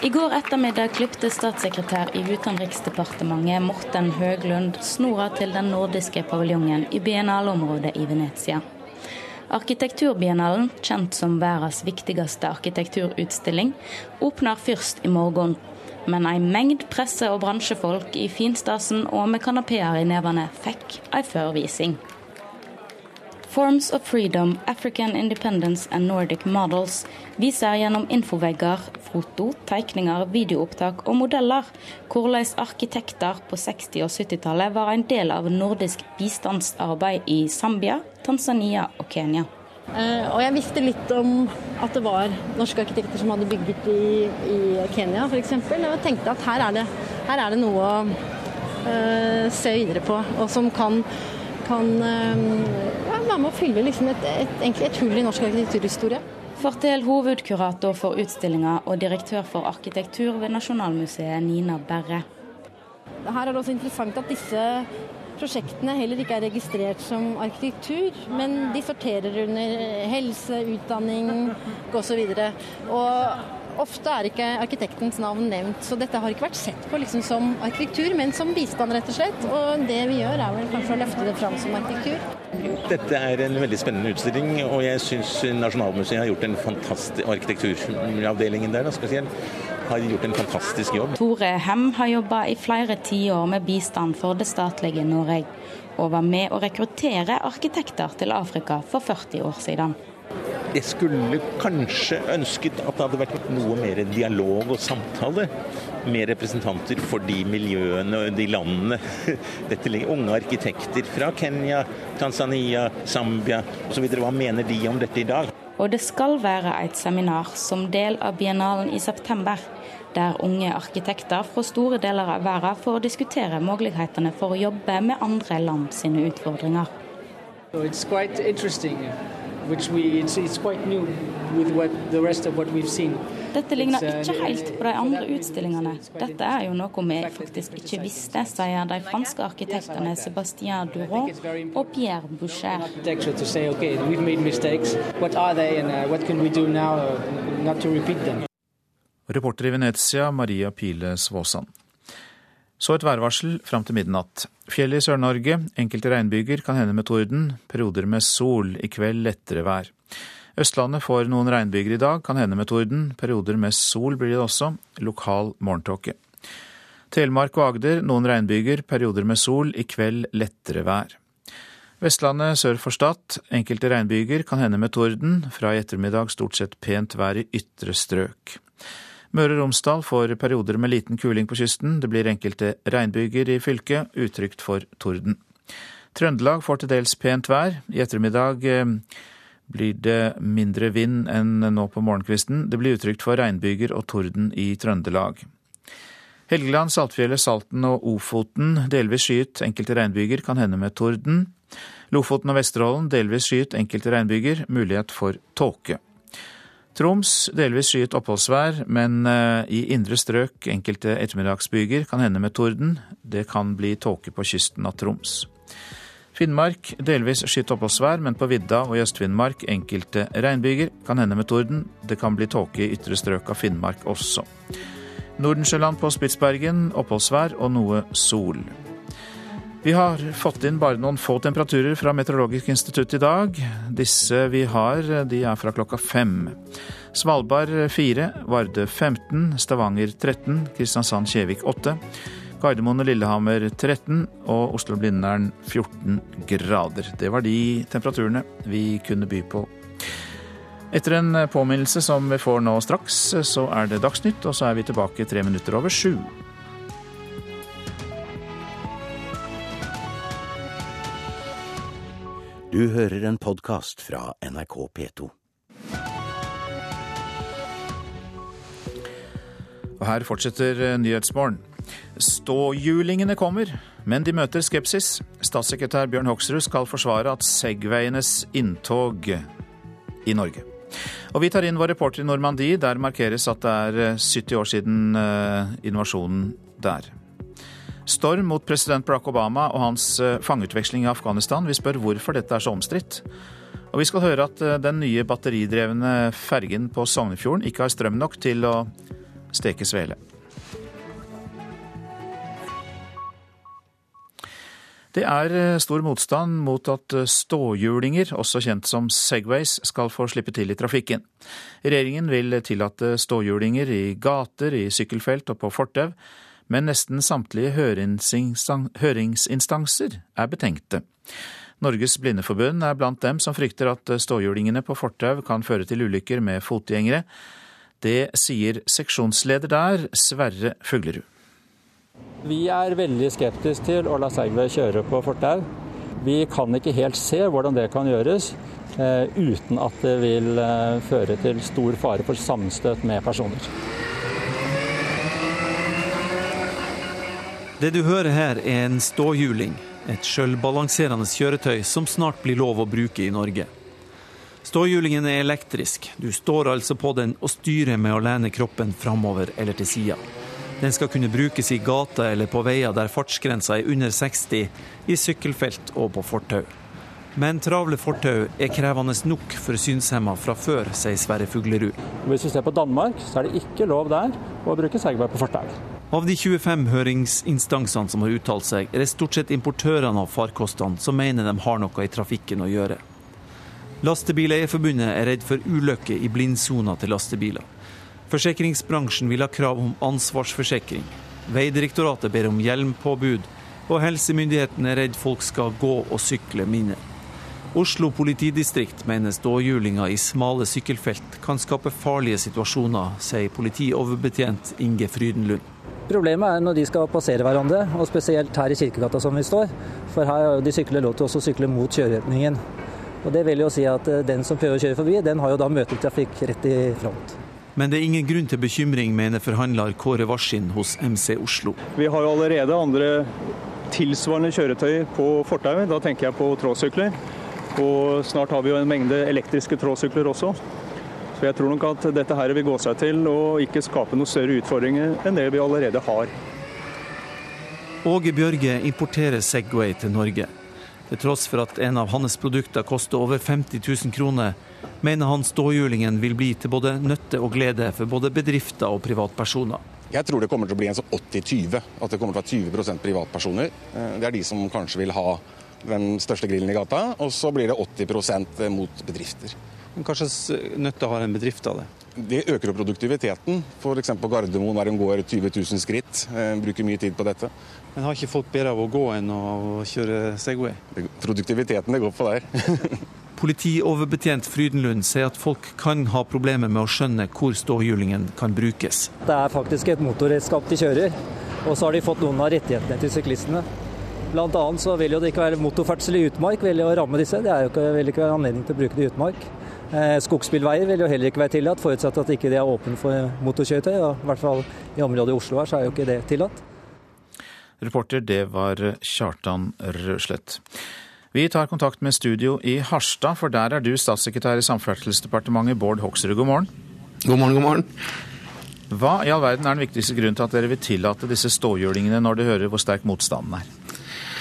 I går ettermiddag klipte statssekretær i Utenriksdepartementet Morten Høglund snora til den nordiske paviljongen i biennaleområdet i Venezia. Arkitekturbiennalen, kjent som verdens viktigste arkitekturutstilling, åpner først i morgen. Men ei mengd presse- og bransjefolk i finstasen og med kanapeer i nevene fikk ei førvising. Forms of Freedom, African Independence and Nordic Models viser gjennom infovegger, foto, tegninger, videoopptak og modeller hvordan arkitekter på 60- og 70-tallet var en del av nordisk bistandsarbeid i Zambia, Tanzania og Kenya. Uh, og jeg visste litt om at det var norske arkitekter som hadde bygget i, i Kenya f.eks. Og tenkte at her er det, her er det noe å uh, se videre på, og som kan kan eh, ja, være med å fylle liksom et, et, et hull i norsk arkitekturhistorie. Fortell hovedkurator for utstillinga og direktør for arkitektur ved Nasjonalmuseet, Nina Berre. Her er det også interessant at disse prosjektene heller ikke er registrert som arkitektur, men de sorterer under helse, utdanning osv. Og, og Ofte er ikke arkitektens navn nevnt, så dette har ikke vært sett på liksom som arkitektur, men som bistand, rett og slett. Og det vi gjør er vel kanskje å løfte det fram som arkitektur. Dette er en veldig spennende utstilling, og jeg syns Nasjonalmuseet har gjort en fantastisk arkitekturavdelingen der da, spesielt har gjort en fantastisk jobb. Tore Hem har jobba i flere tiår med bistand for det statlige Norge, og var med å rekruttere arkitekter til Afrika for 40 år siden. Jeg skulle kanskje ønsket at det hadde vært noe mer dialog og samtale med representanter for de miljøene og de landene. Dette ligger Unge arkitekter fra Kenya, Tanzania, Zambia osv. Hva mener de om dette i dag? Og det skal være et seminar som del av biennalen i september, der unge arkitekter fra store deler av verden får diskutere mulighetene for å jobbe med andre land sine utfordringer. So it's quite interesting which we it's, it's quite new with what the rest of what we've seen. Dette ligner uh, ikke helt på de andre utstillingene. Dette er jo noe vi faktisk ikke visste, sier de franske arkitektene Sébastien Durand og Pierre Boucher. Reporter i Venezia, Maria Pile Svåsand. Så et værvarsel fram til midnatt. Fjellet i Sør-Norge, enkelte regnbyger, kan hende med torden. Perioder med sol, i kveld lettere vær. Østlandet får noen regnbyger i dag, kan hende med torden. Perioder med sol blir det også. Lokal morgentåke. Telemark og Agder noen regnbyger, perioder med sol, i kveld lettere vær. Vestlandet sør for Stad enkelte regnbyger, kan hende med torden. Fra i ettermiddag stort sett pent vær i ytre strøk. Møre og Romsdal får perioder med liten kuling på kysten. Det blir enkelte regnbyger i fylket, utrygt for torden. Trøndelag får til dels pent vær. I ettermiddag eh, blir det mindre vind enn nå på morgenkvisten. Det blir utrygt for regnbyger og torden i Trøndelag. Helgeland, Saltfjellet, Salten og Ofoten delvis skyet, enkelte regnbyger, kan hende med torden. Lofoten og Vesterålen delvis skyet, enkelte regnbyger, mulighet for tåke. Troms delvis skyet oppholdsvær, men eh, i indre strøk enkelte ettermiddagsbyger kan hende med torden. Det kan bli tåke på kysten av Troms. Finnmark delvis skyet oppholdsvær, men på vidda og i Øst-Finnmark enkelte regnbyger. Kan hende med torden. Det kan bli tåke i ytre strøk av Finnmark også. Nordensjøland på Spitsbergen oppholdsvær og noe sol. Vi har fått inn bare noen få temperaturer fra Meteorologisk institutt i dag. Disse vi har, de er fra klokka fem. Svalbard 4, Vardø 15, Stavanger 13, Kristiansand-Kjevik 8. Gardermoen og Lillehammer 13 og Oslo-Blindern 14 grader. Det var de temperaturene vi kunne by på. Etter en påminnelse som vi får nå straks, så er det Dagsnytt, og så er vi tilbake tre minutter over sju. Du hører en podkast fra NRK P2. Og her fortsetter Nyhetsmorgen. Ståhjulingene kommer, men de møter skepsis. Statssekretær Bjørn Hoksrud skal forsvare at Segwayenes inntog i Norge. Og vi tar inn vår reporter i Normandie. Der markeres at det er 70 år siden invasjonen der. Storm mot president Barack Obama og hans fangeutveksling i Afghanistan. Vi spør hvorfor dette er så omstridt. Og vi skal høre at den nye batteridrevne fergen på Sognefjorden ikke har strøm nok til å steke svele. Det er stor motstand mot at ståhjulinger, også kjent som Segways, skal få slippe til i trafikken. Regjeringen vil tillate ståhjulinger i gater, i sykkelfelt og på fortau, men nesten samtlige høringsinstanser er betenkte. Norges Blindeforbund er blant dem som frykter at ståhjulingene på fortau kan føre til ulykker med fotgjengere. Det sier seksjonsleder der, Sverre Fuglerud. Vi er veldig skeptiske til å la Segway kjøre på fortau. Vi kan ikke helt se hvordan det kan gjøres eh, uten at det vil eh, føre til stor fare for samstøt med personer. Det du hører her er en ståhjuling, et sjølbalanserende kjøretøy som snart blir lov å bruke i Norge. Ståhjulingen er elektrisk, du står altså på den og styrer med å lene kroppen framover eller til sida. Den skal kunne brukes i gata eller på veier der fartsgrensa er under 60, i sykkelfelt og på fortau. Men travle fortau er krevende nok for synshemma fra før, sier Sverre Fuglerud. Hvis vi ser på Danmark, så er det ikke lov der å bruke Segway på fortau. Av de 25 høringsinstansene som har uttalt seg, er det stort sett importørene av farkostene som mener de har noe i trafikken å gjøre. Lastebileierforbundet er redd for ulykker i blindsona til lastebiler. Forsikringsbransjen vil ha krav om ansvarsforsikring. Veidirektoratet ber om hjelmpåbud, og helsemyndighetene er redd folk skal gå og sykle mindre. Oslo politidistrikt mener ståhjulinger i smale sykkelfelt kan skape farlige situasjoner, sier politioverbetjent Inge Frydenlund. Problemet er når de skal passere hverandre, og spesielt her i Kirkegata som vi står. For her har de sykler lov til å sykle mot kjøreretningen. Og Det vil jo si at den som prøver å kjøre forbi, den har jo da møtetrafikk rett i front. Men det er ingen grunn til bekymring, mener forhandler Kåre Varsin hos MC Oslo. Vi har jo allerede andre tilsvarende kjøretøy på fortauet. Da tenker jeg på tråsykler. Og snart har vi jo en mengde elektriske tråsykler også. Så jeg tror nok at dette her vil gå seg til og ikke skape noen større utfordringer enn det vi allerede har. Åge Bjørge importerer Segway til Norge. Til tross for at en av hans produkter koster over 50 000 kroner, mener han ståhjulingen vil bli til både nytte og glede for både bedrifter og privatpersoner. Jeg tror det kommer til å bli en sånn 80-20. At det kommer til å være 20% privatpersoner. Det er de som kanskje vil ha den største grillen i gata. Og så blir det 80% mot bedrifter. Men Hva slags nytte har en bedrift av det? Det øker jo produktiviteten. F.eks. på Gardermoen der en går 20 000 skritt. Bruker mye tid på dette. Men har ikke folk bedre av å gå enn å kjøre Segway? Produktiviteten det går på der. Politioverbetjent Frydenlund sier at folk kan ha problemer med å skjønne hvor ståhjulingen kan brukes. Det er faktisk et motorredskap de kjører, og så har de fått noen av rettighetene til syklistene. Annet så vil jo det ikke være motorferdsel i utmark vil jo ramme disse. Det er jo ikke, vil ikke være anledning til å bruke det i utmark. Eh, skogsbilveier vil jo heller ikke være tillatt, forutsatt at ikke det er åpent for motorkjøretøy. og I hvert fall i området i Oslo her så er jo ikke det tillatt. Reporter det var Kjartan Røslett. Vi tar kontakt med studio i Harstad, for der er du statssekretær i Samferdselsdepartementet, Bård Hoksrud. God morgen. God morgen, god morgen. Hva i all verden er den viktigste grunnen til at dere vil tillate disse ståhjulingene, når du hører hvor sterk motstanden er?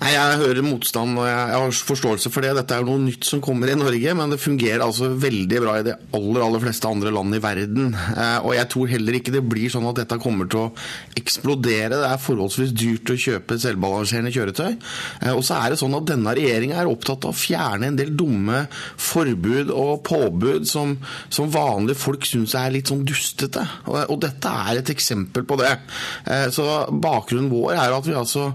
Nei, Jeg hører motstand og jeg har forståelse for det. Dette er jo noe nytt som kommer i Norge, men det fungerer altså veldig bra i de aller aller fleste andre land i verden. Og jeg tror heller ikke det blir sånn at dette kommer til å eksplodere. Det er forholdsvis dyrt å kjøpe selvbalanserende kjøretøy. Og så er det sånn at denne regjeringa er opptatt av å fjerne en del dumme forbud og påbud som, som vanlige folk syns er litt sånn dustete. Og dette er et eksempel på det. Så bakgrunnen vår er at vi altså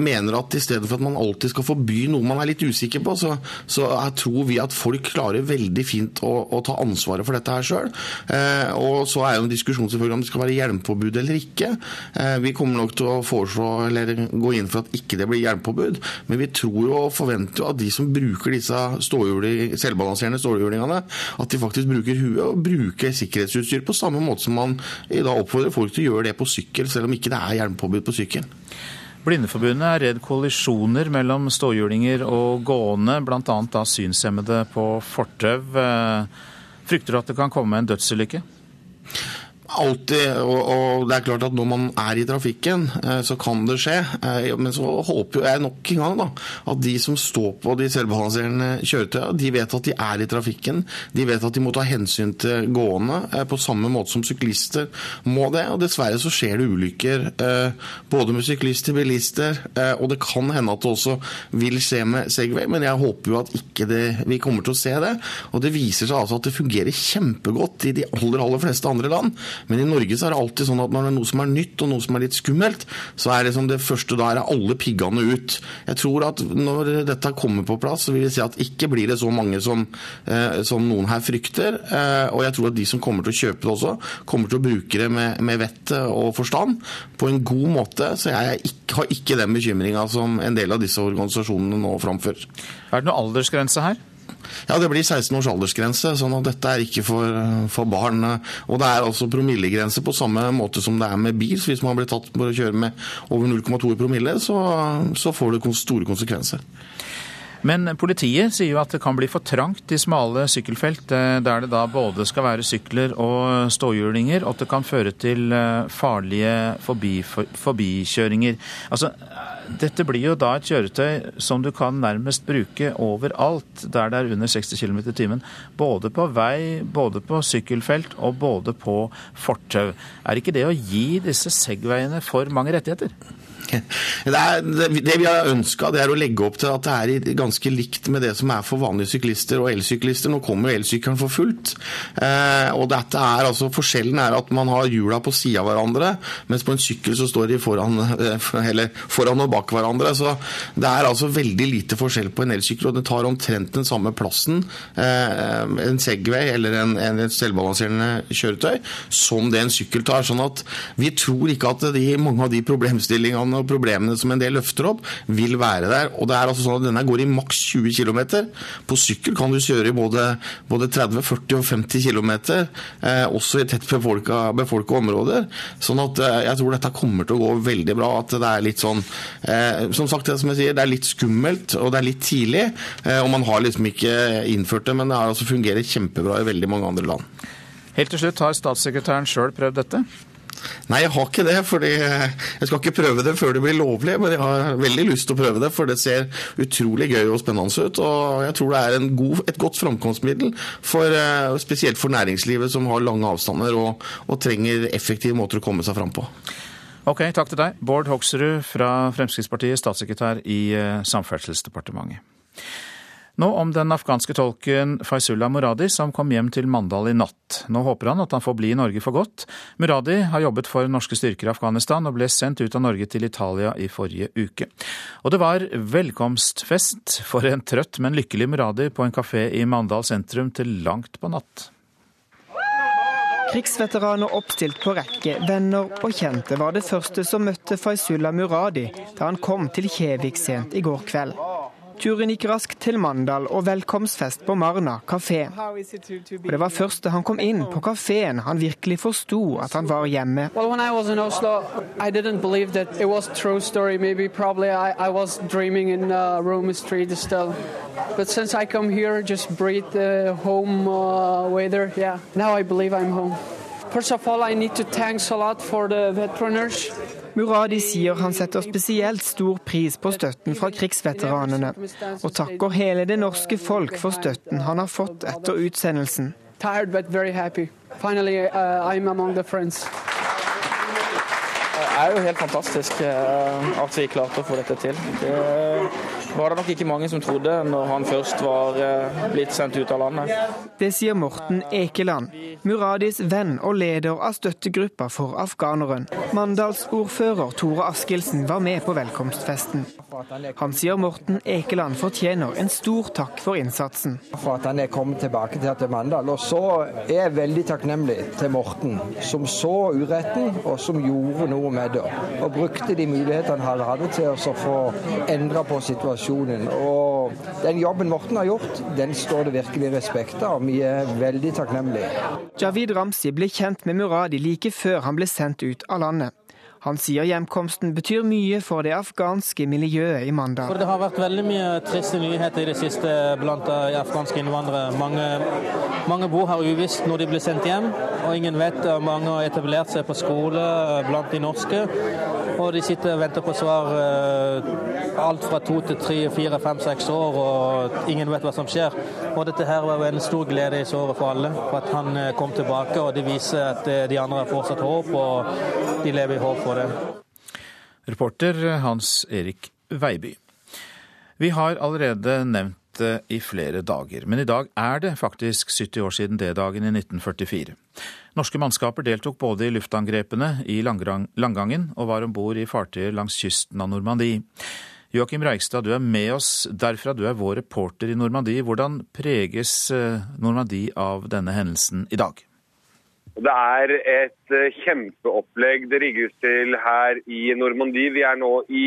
mener at i stedet for at man alltid skal forby noe man er litt usikker på, så, så tror vi at folk klarer veldig fint å, å ta ansvaret for dette her sjøl. Eh, og så er jo en diskusjon selvfølgelig om det skal være hjelmpåbud eller ikke. Eh, vi kommer nok til å foreslå eller gå inn for at ikke det blir hjelmpåbud, men vi tror jo og forventer jo at de som bruker disse selvbalanserende stålhjulingene, at de faktisk bruker huet og bruker sikkerhetsutstyr på samme måte som man i dag oppfordrer folk til å gjøre det på sykkel, selv om ikke det er hjelmpåbud på sykkel. Blindeforbundet er redd kollisjoner mellom ståhjulinger og gående, bl.a. da synshemmede på fortau. Eh, frykter du at det kan komme en dødsulykke? Alltid, og, og, det er klart at når man er i trafikken, eh, så kan det skje. Eh, men så håper jeg nok en gang da, at de som står på de selvbalanserende kjøretøyene, de vet at de er i trafikken. De vet at de må ta hensyn til gående eh, på samme måte som syklister må det. Og dessverre så skjer det ulykker både med syklister, bilister, og det kan hende at det også vil skje med Segway, men jeg håper jo at ikke det, vi kommer til å se det. Og det viser seg altså at det fungerer kjempegodt i de aller, aller fleste andre land. Men i Norge så er det alltid sånn at når det er noe som er nytt og noe som er litt skummelt, så er det som det første da er alle piggene ut. Jeg tror at når dette kommer på plass, så vil vi si at ikke blir det så mange som, eh, som noen her frykter. Eh, og jeg tror at de som kommer til å kjøpe det også, kommer til å bruke det med, med vett og forstand på en god måte. Så jeg ikke, har ikke den bekymringa som en del av disse organisasjonene nå framfører. Er det noe aldersgrense her? Ja, det blir 16 års aldersgrense, sånn at dette er ikke for, for barn. Og det er altså promillegrense på samme måte som det er med bil. Så hvis man blir tatt for å kjøre med over 0,2 promille, så, så får det store konsekvenser. Men politiet sier jo at det kan bli for trangt i smale sykkelfelt, eh, der det da både skal være sykler og ståhjulinger, og at det kan føre til eh, farlige forbi, forbikjøringer. Altså, dette blir jo da et kjøretøy som du kan nærmest bruke overalt der det er under 60 km i timen. Både på vei, både på sykkelfelt og både på fortau. Er ikke det å gi disse Segwayene for mange rettigheter? Det, er, det, vi har ønska, er å legge opp til at det er ganske likt med det som er for vanlige syklister og elsyklister. Nå kommer jo elsykkelen for fullt. Eh, og dette er altså, Forskjellen er at man har hjula på sida av hverandre, mens på en sykkel så står de foran, eller foran og bak hverandre. Så det er altså veldig lite forskjell på en elsykkel, og det tar omtrent den samme plassen, eh, en Segway eller en, en selvbalanserende kjøretøy, som det en sykkel tar. sånn at vi tror ikke at de, mange av de problemstillingene og problemene som en del løfter opp, vil være der. Og det er altså sånn at Denne går i maks 20 km. På sykkel kan du kjøre i både, både 30, 40 og 50 km, eh, også i tett befolka, befolka, områder. Sånn at eh, jeg tror dette kommer til å gå veldig bra. At det er litt sånn eh, Som sagt, som jeg sier, det er litt skummelt, og det er litt tidlig. Eh, og man har liksom ikke innført det, men det altså fungerer kjempebra i veldig mange andre land. Helt til slutt, har statssekretæren sjøl prøvd dette? Nei, jeg har ikke det. fordi Jeg skal ikke prøve det før det blir lovlig, men jeg har veldig lyst til å prøve det. For det ser utrolig gøy og spennende ut. Og jeg tror det er god, et godt framkomstmiddel, for, eh, spesielt for næringslivet som har lange avstander og, og trenger effektive måter å komme seg fram på. Ok, takk til deg. Bård Hoksrud fra Fremskrittspartiet, statssekretær i eh, Samferdselsdepartementet. Nå om den afghanske tolken Faizullah Muradi som kom hjem til Mandal i natt. Nå håper han at han får bli i Norge for godt. Muradi har jobbet for norske styrker i Afghanistan og ble sendt ut av Norge til Italia i forrige uke. Og det var velkomstfest for en trøtt, men lykkelig Muradi på en kafé i Mandal sentrum til langt på natt. Krigsveteraner oppstilt på rekke, venner og kjente var det første som møtte Faizullah Muradi da han kom til Kjevik sent i går kveld. Turen gikk raskt til Mandal og velkomstfest på Marna kafé. Og det var først da han kom inn på kafeen han virkelig forsto at han var hjemme. Well, Oslo, I didn't believe that it was true story. Maybe probably I, I was dreaming in uh, Rome street still. But since I come here, just breathe the home uh, weather, yeah, now I believe I'm home. First of all, for the. Muradi sier han setter spesielt stor pris på støtten fra krigsveteranene, og takker hele det norske folk for støtten han har fått etter utsendelsen. Tired, but very happy. Finally, uh, I'm among the friends. Det er jo helt fantastisk uh, at vi klarte å få dette til. Det var det nok ikke mange som trodde når han først var eh, blitt sendt ut av landet. Det sier Morten Ekeland, Muradis venn og leder av støttegruppa for afghaneren. Mandalsordfører Tore Askildsen var med på velkomstfesten. Han sier Morten Ekeland fortjener en stor takk for innsatsen. For at han er kommet tilbake til Mandal. Og så er jeg veldig takknemlig til Morten, som så uretten og som gjorde noe med det. Og brukte de mulighetene han hadde til å få endra på situasjonen. Og den jobben Morten har gjort, den står det virkelig respekt av. Vi er veldig takknemlige. Javid Ramsi ble kjent med Muradi like før han ble sendt ut av landet. Han sier hjemkomsten betyr mye for det afghanske miljøet i Mandal. Det har vært veldig mye triste nyheter i det siste blant de afghanske innvandrere. Mange, mange bor her uvisst når de blir sendt hjem, og ingen vet. Mange har etablert seg på skole blant de norske, og de sitter og venter på svar alt fra to til tre, fire, fem, seks år, og ingen vet hva som skjer. Og dette her var en stor glede i såret for alle, for at han kom tilbake, og det viser at de andre har fortsatt håp, og de lever i håp for det. Reporter Hans Erik Veiby. Vi har allerede nevnt det i flere dager, men i dag er det faktisk 70 år siden D-dagen i 1944. Norske mannskaper deltok både i luftangrepene i Langangen og var om bord i fartøyer langs kysten av Normandie. Joakim Reigstad, du er med oss derfra, du er vår reporter i Normandie. Hvordan preges Normandie av denne hendelsen i dag? Det er et kjempeopplegg det rigges til her i Normandie. Vi er nå i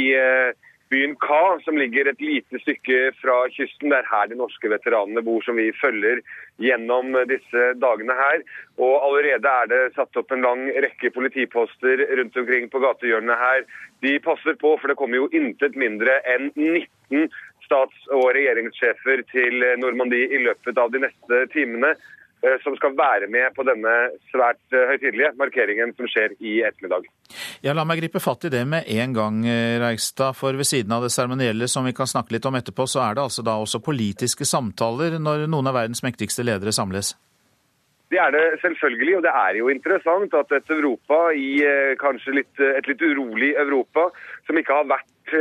byen Ka, som ligger et lite stykke fra kysten. Det er her de norske veteranene bor, som vi følger gjennom disse dagene her. Og allerede er det satt opp en lang rekke politiposter rundt omkring på gatehjørnene her. De passer på, for det kommer jo intet mindre enn 19 stats- og regjeringssjefer til Normandie i løpet av de neste timene som skal være med på denne svært høytidelige markeringen som skjer i ettermiddag. Ja, La meg gripe fatt i det med en gang, Reigstad. For ved siden av det seremonielle som vi kan snakke litt om etterpå, så er det altså da også politiske samtaler når noen av verdens mektigste ledere samles? Det er det selvfølgelig, og det er jo interessant at et Europa i kanskje litt, et litt urolig Europa, som ikke har vært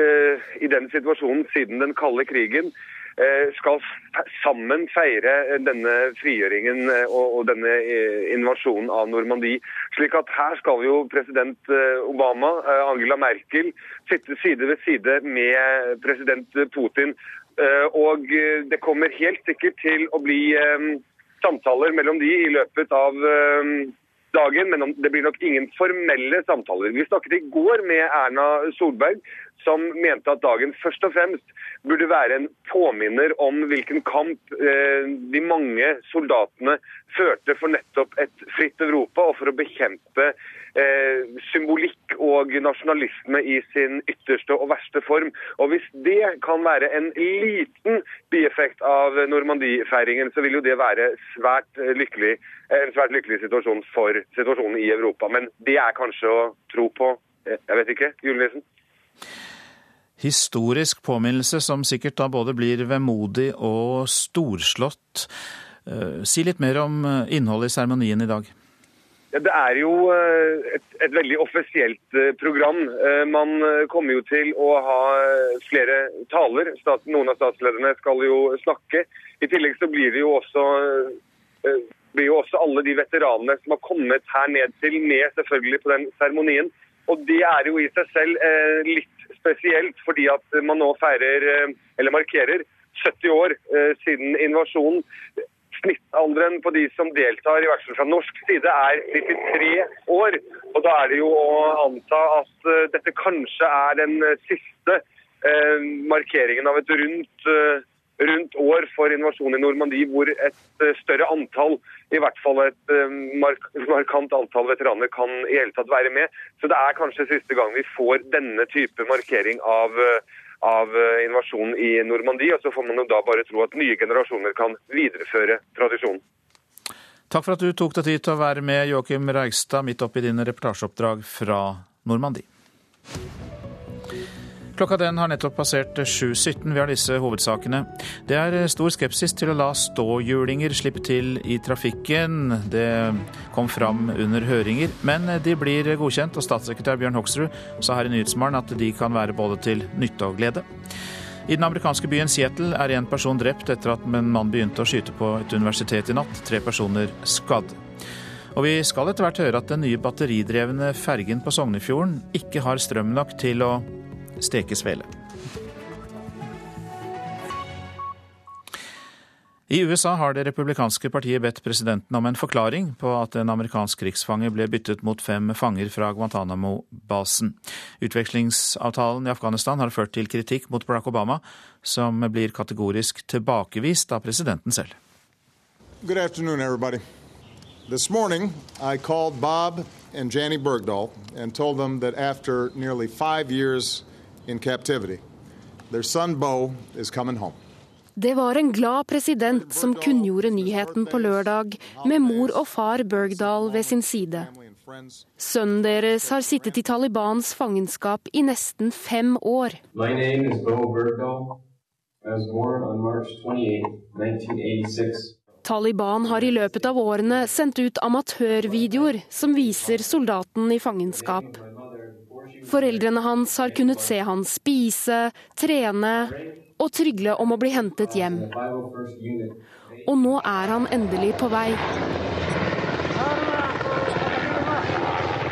i den situasjonen siden den kalde krigen, skal sammen feire denne frigjøringen og denne invasjonen av Normandie. Slik at her skal jo president Obama, Angela Merkel, sitte side ved side med president Putin. Og det kommer helt sikkert til å bli samtaler mellom de i løpet av dagen, men det blir nok ingen formelle samtaler. Vi snakket i går med Erna Solberg, som mente at dagen først og fremst burde være en påminner om hvilken kamp de mange soldatene førte for nettopp et fritt Europa og for å bekjempe symbolikk og nasjonalisme i sin ytterste og verste form. Og Hvis det kan være en liten bieffekt av Normandie-feiringen, så vil jo det være svært lykkelig, en svært lykkelig situasjon for situasjonen i Europa. Men det er kanskje å tro på, jeg vet ikke, julenissen? Historisk påminnelse som sikkert da både blir vemodig og storslått. Si litt mer om innholdet i seremonien i dag. Det er jo et, et veldig offisielt program. Man kommer jo til å ha flere taler. Noen av statslederne skal jo snakke. I tillegg så blir det jo også, blir jo også alle de veteranene som har kommet her ned til, med selvfølgelig på den seremonien. Og det er jo i seg selv litt spesielt, fordi at man nå feirer, eller markerer, 70 år siden invasjonen. Snittalderen på de som deltar, i hvert fra norsk side, er 93 år. Og da er det jo å anta at dette kanskje er den siste markeringen av et rundt, rundt år for invasjonen i Normandie, hvor et større antall, i hvert fall et mark markant antall veteraner, kan i hele tatt være med. Så det er kanskje siste gang vi får denne type markering av av invasjonen i Normandie, og så får man jo da bare tro at nye generasjoner kan videreføre tradisjonen. Takk for at du tok deg tid til å være med, Joakim Reigstad, midt oppi dine reportasjeoppdrag fra Normandie. Klokka den har nettopp passert 7.17. Vi har disse hovedsakene. Det er stor skepsis til å la ståhjulinger slippe til i trafikken. Det kom fram under høringer, men de blir godkjent. Og statssekretær Bjørn Hoksrud sa her i Nyhetsmorgen at de kan være både til nytte og glede. I den amerikanske byen Seattle er en person drept etter at en mann begynte å skyte på et universitet i natt. Tre personer skadd. Og vi skal etter hvert høre at den nye batteridrevne fergen på Sognefjorden ikke har strøm nok til å steke svele. I USA har det republikanske partiet bedt presidenten om en forklaring på at en amerikansk krigsfange ble byttet mot fem fanger fra Guantánamo-basen. Utvekslingsavtalen i Afghanistan har ført til kritikk mot Barack Obama, som blir kategorisk tilbakevist av presidenten selv. Good afternoon, everybody. This morning, I called Bob and Janny Bergdahl and told them that after nearly five in captivity, their son Bo is coming home. Det var en glad president som kunngjorde nyheten på lørdag, med mor og far Bergdahl ved sin side. Sønnen deres har sittet i Talibans fangenskap i nesten fem år. Taliban har i løpet av årene sendt ut amatørvideoer som viser soldaten i fangenskap. Foreldrene hans har kunnet se han spise, trene og trygle om å bli hentet hjem. Og nå er han endelig på vei.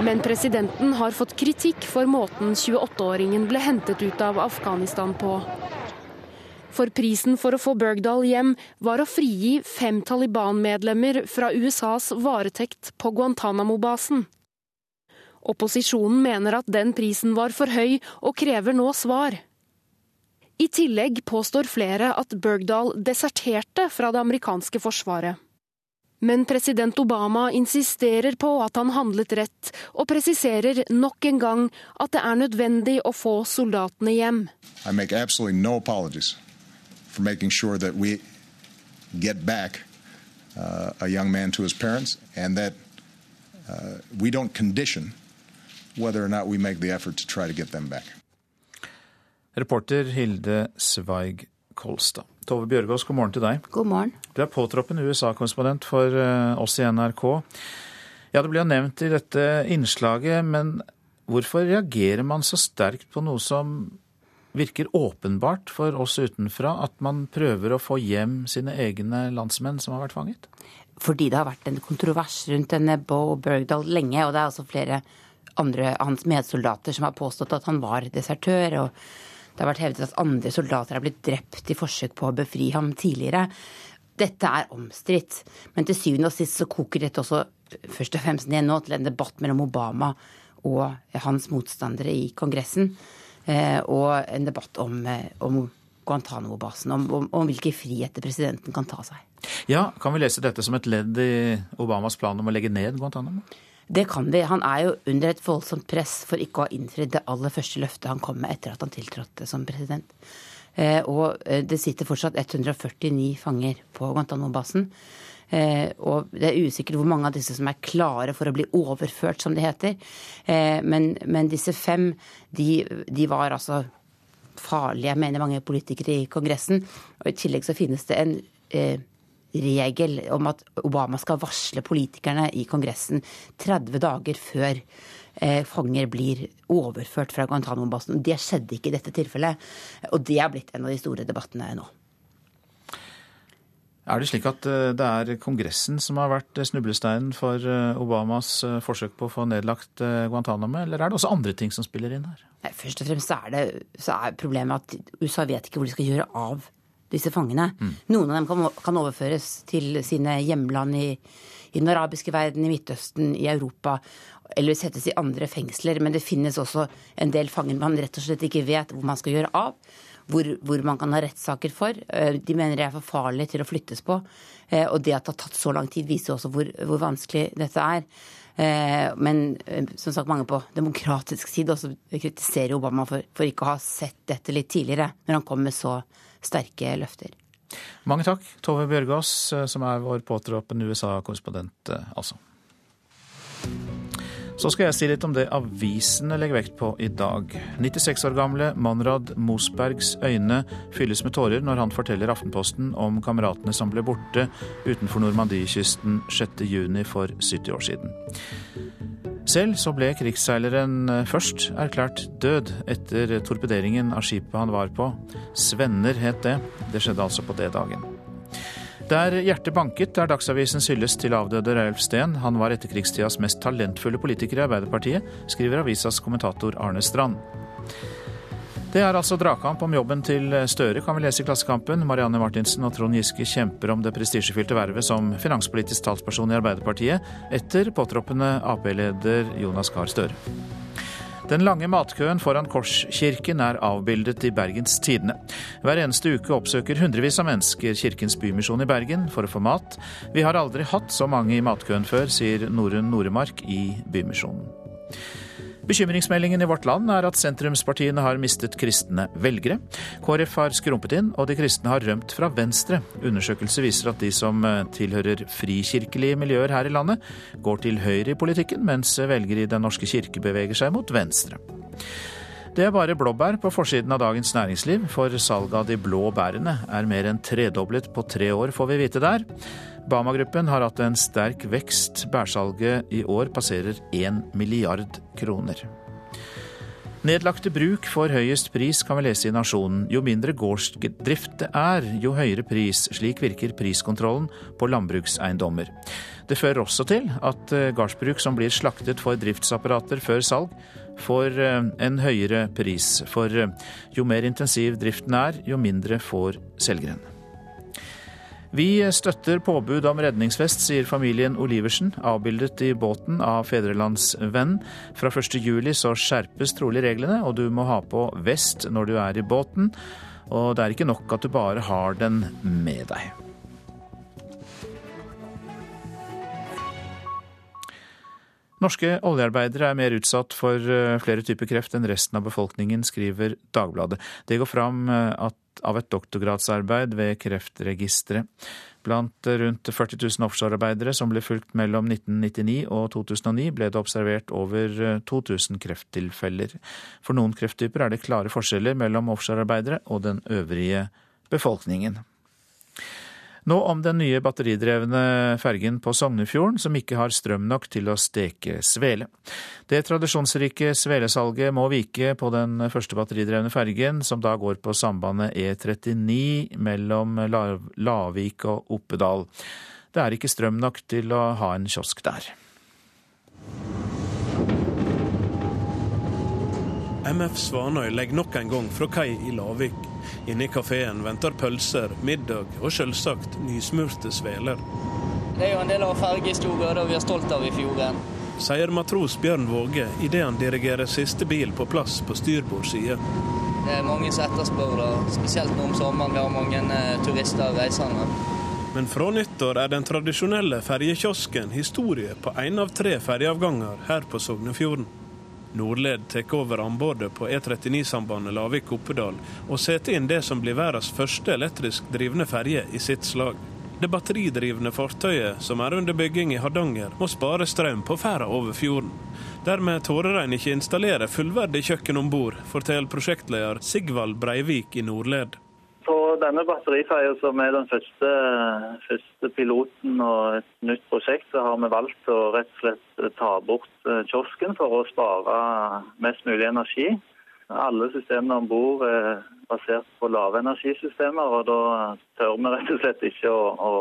Men presidenten har fått kritikk for måten 28-åringen ble hentet ut av Afghanistan på. For prisen for å få Bergdal hjem var å frigi fem Taliban-medlemmer fra USAs varetekt på Guantánamo-basen. Opposisjonen mener at den prisen var for høy, og krever nå svar. I tillegg påstår flere at Bergdahl deserterte fra det amerikanske forsvaret. Men president Obama insisterer på at han handlet rett, og presiserer nok en gang at det er nødvendig å få soldatene hjem. I make absolutely no apologies for making sure that we get back uh, a man to his parents and that uh, we don't whether or not we make the effort to try to get them back. Reporter Hilde Sveig Kolstad. Tove Bjørgaas, god morgen til deg. God morgen. Du er påtroppende USA-korrespondent for eh, oss i NRK. Ja, Det ble jo nevnt i dette innslaget, men hvorfor reagerer man så sterkt på noe som virker åpenbart for oss utenfra, at man prøver å få hjem sine egne landsmenn som har vært fanget? Fordi det har vært en kontrovers rundt denne Bo Bergdahl lenge, og det er altså flere andre hans medsoldater som har påstått at han var desertør. og det har vært hevdet at andre soldater har blitt drept i forsøk på å befri ham tidligere. Dette er omstridt, men til syvende og sist så koker dette også først og fremst ned nå til en debatt mellom Obama og hans motstandere i Kongressen. Eh, og en debatt om, eh, om Guantánamo-basen, om, om, om hvilke friheter presidenten kan ta seg. Ja, Kan vi lese dette som et ledd i Obamas plan om å legge ned Guantánamo? Det kan vi. Han er jo under et voldsomt press for ikke å ha innfridd det aller første løftet han kom med etter at han tiltrådte som president. Eh, og eh, det sitter fortsatt 149 fanger på Guantánamo-basen. Eh, og det er usikkert hvor mange av disse som er klare for å bli overført, som det heter. Men, men disse fem, de, de, var altså farlige, mener mange politikere i Kongressen. Og i tillegg så finnes det en regel om at Obama skal varsle politikerne i Kongressen 30 dager før eh, fanger blir overført fra Guantánamo-basen. Det skjedde ikke i dette tilfellet, og det er blitt en av de store debattene nå. Er det slik at eh, det er Kongressen som har vært snublesteinen for eh, Obamas eh, forsøk på å få nedlagt Guantánamo, eller er det også andre ting som spiller inn her? Nei, først og fremst er, det, så er problemet at USA vet ikke hvor de skal gjøre av disse fangene. Mm. Noen av dem kan, kan, overføres til sine hjemland i, i den arabiske verden, i Midtøsten, i Europa. Eller settes i andre fengsler. Men det finnes også en del fanger man rett og slett ikke vet hvor man skal gjøre av. Hvor, hvor man kan ha rettssaker for. Eh, de mener de er for farlige til å flyttes på. Eh, og det at det har tatt så lang tid, viser også hvor, hvor vanskelig dette er. Eh, men som sagt, mange på demokratisk side også kritiserer Obama for, for ikke å ha sett dette litt tidligere, når han kom med så sterke løfter. Mange takk, Tove Bjørgaas, eh, som er vår påtroppende USA-korrespondent, eh, altså. Så skal jeg si litt om det avisene legger vekt på i dag. 96 år gamle Monrad Mosbergs øyne fylles med tårer når han forteller Aftenposten om kameratene som ble borte utenfor Normandiekysten 6.6 for 70 år siden. Selv så ble krigsseileren eh, først erklært død etter torpederingen av skipet han var på. Svenner het det. Det skjedde altså på D-dagen. Der hjertet banket, er Dagsavisens hyllest til avdøde Reiulf Steen. Han var etterkrigstidas mest talentfulle politiker i Arbeiderpartiet, skriver avisas kommentator Arne Strand. Det er altså dragkamp om jobben til Støre, kan vi lese i Klassekampen. Marianne Martinsen og Trond Giske kjemper om det prestisjefylte vervet som finanspolitisk talsperson i Arbeiderpartiet, etter påtroppende Ap-leder Jonas Gahr Støre. Den lange matkøen foran Korskirken er avbildet i Bergens Tidende. Hver eneste uke oppsøker hundrevis av mennesker Kirkens Bymisjon i Bergen for å få mat. Vi har aldri hatt så mange i matkøen før, sier Norunn Noremark i Bymisjonen. Bekymringsmeldingen i Vårt Land er at sentrumspartiene har mistet kristne velgere. KrF har skrumpet inn, og de kristne har rømt fra Venstre. Undersøkelse viser at de som eh, tilhører frikirkelige miljøer her i landet, går til høyre i politikken, mens velgere i Den norske kirke beveger seg mot venstre. Det er bare blåbær på forsiden av Dagens Næringsliv, for salget av de blå bærene er mer enn tredoblet på tre år, får vi vite der. Bama-gruppen har hatt en sterk vekst. Bærsalget i år passerer 1 milliard kroner. Nedlagte bruk får høyest pris, kan vi lese i Nasjonen. Jo mindre gårdsdrift det er, jo høyere pris. Slik virker priskontrollen på landbrukseiendommer. Det fører også til at eh, gardsbruk som blir slaktet for driftsapparater før salg, får eh, en høyere pris. For eh, jo mer intensiv driften er, jo mindre får selgeren. Vi støtter påbud om redningsvest, sier familien Oliversen, avbildet i båten av Fedrelandsvenn. Fra 1.7 så skjerpes trolig reglene, og du må ha på vest når du er i båten. Og det er ikke nok at du bare har den med deg. Norske oljearbeidere er mer utsatt for eh, flere typer kreft enn resten av befolkningen, skriver Dagbladet. Det går fram eh, av et doktorgradsarbeid ved Kreftregisteret. Blant rundt 40 000 offshorearbeidere som ble fulgt mellom 1999 og 2009, ble det observert over 2000 krefttilfeller. For noen krefttyper er det klare forskjeller mellom offshorearbeidere og den øvrige befolkningen. Nå om den nye batteridrevne fergen på Sognefjorden, som ikke har strøm nok til å steke svele. Det tradisjonsrike svelesalget må vike på den første batteridrevne fergen, som da går på sambandet E39 mellom Lavik og Oppedal. Det er ikke strøm nok til å ha en kiosk der. MF Svanøy legger nok en gang fra kai i Lavik. Inne i kafeen venter pølser, middag og selvsagt nysmurte sveler. Det er jo en del av fergehistoria vi er stolt av i fjorden. Sier matros Bjørn Våge idet han dirigerer siste bil på plass på styrbord side. Det er mange som etterspør det, spesielt nå om sommeren. Vi har mange eh, turister og reisende. Men fra nyttår er den tradisjonelle ferjekiosken historie på én av tre ferjeavganger her på Sognefjorden. Nordled tar over anbudet på E39-sambandet Lavik-Oppedal og setter inn det som blir verdens første elektrisk drivne ferje i sitt slag. Det batteridrivne fartøyet som er under bygging i Hardanger, må spare strøm på ferda over fjorden. Dermed tårer en ikke installere fullverdig kjøkken om bord, forteller prosjektleder Sigvald Breivik i Nordled. På denne batteriferja, som er den første, første, piloten og et nytt prosjekt, så har vi valgt å rett og slett ta bort eh, kiosken for å spare mest mulig energi. Alle systemene om bord er basert på lave energisystemer, og da tør vi rett og slett ikke å, å,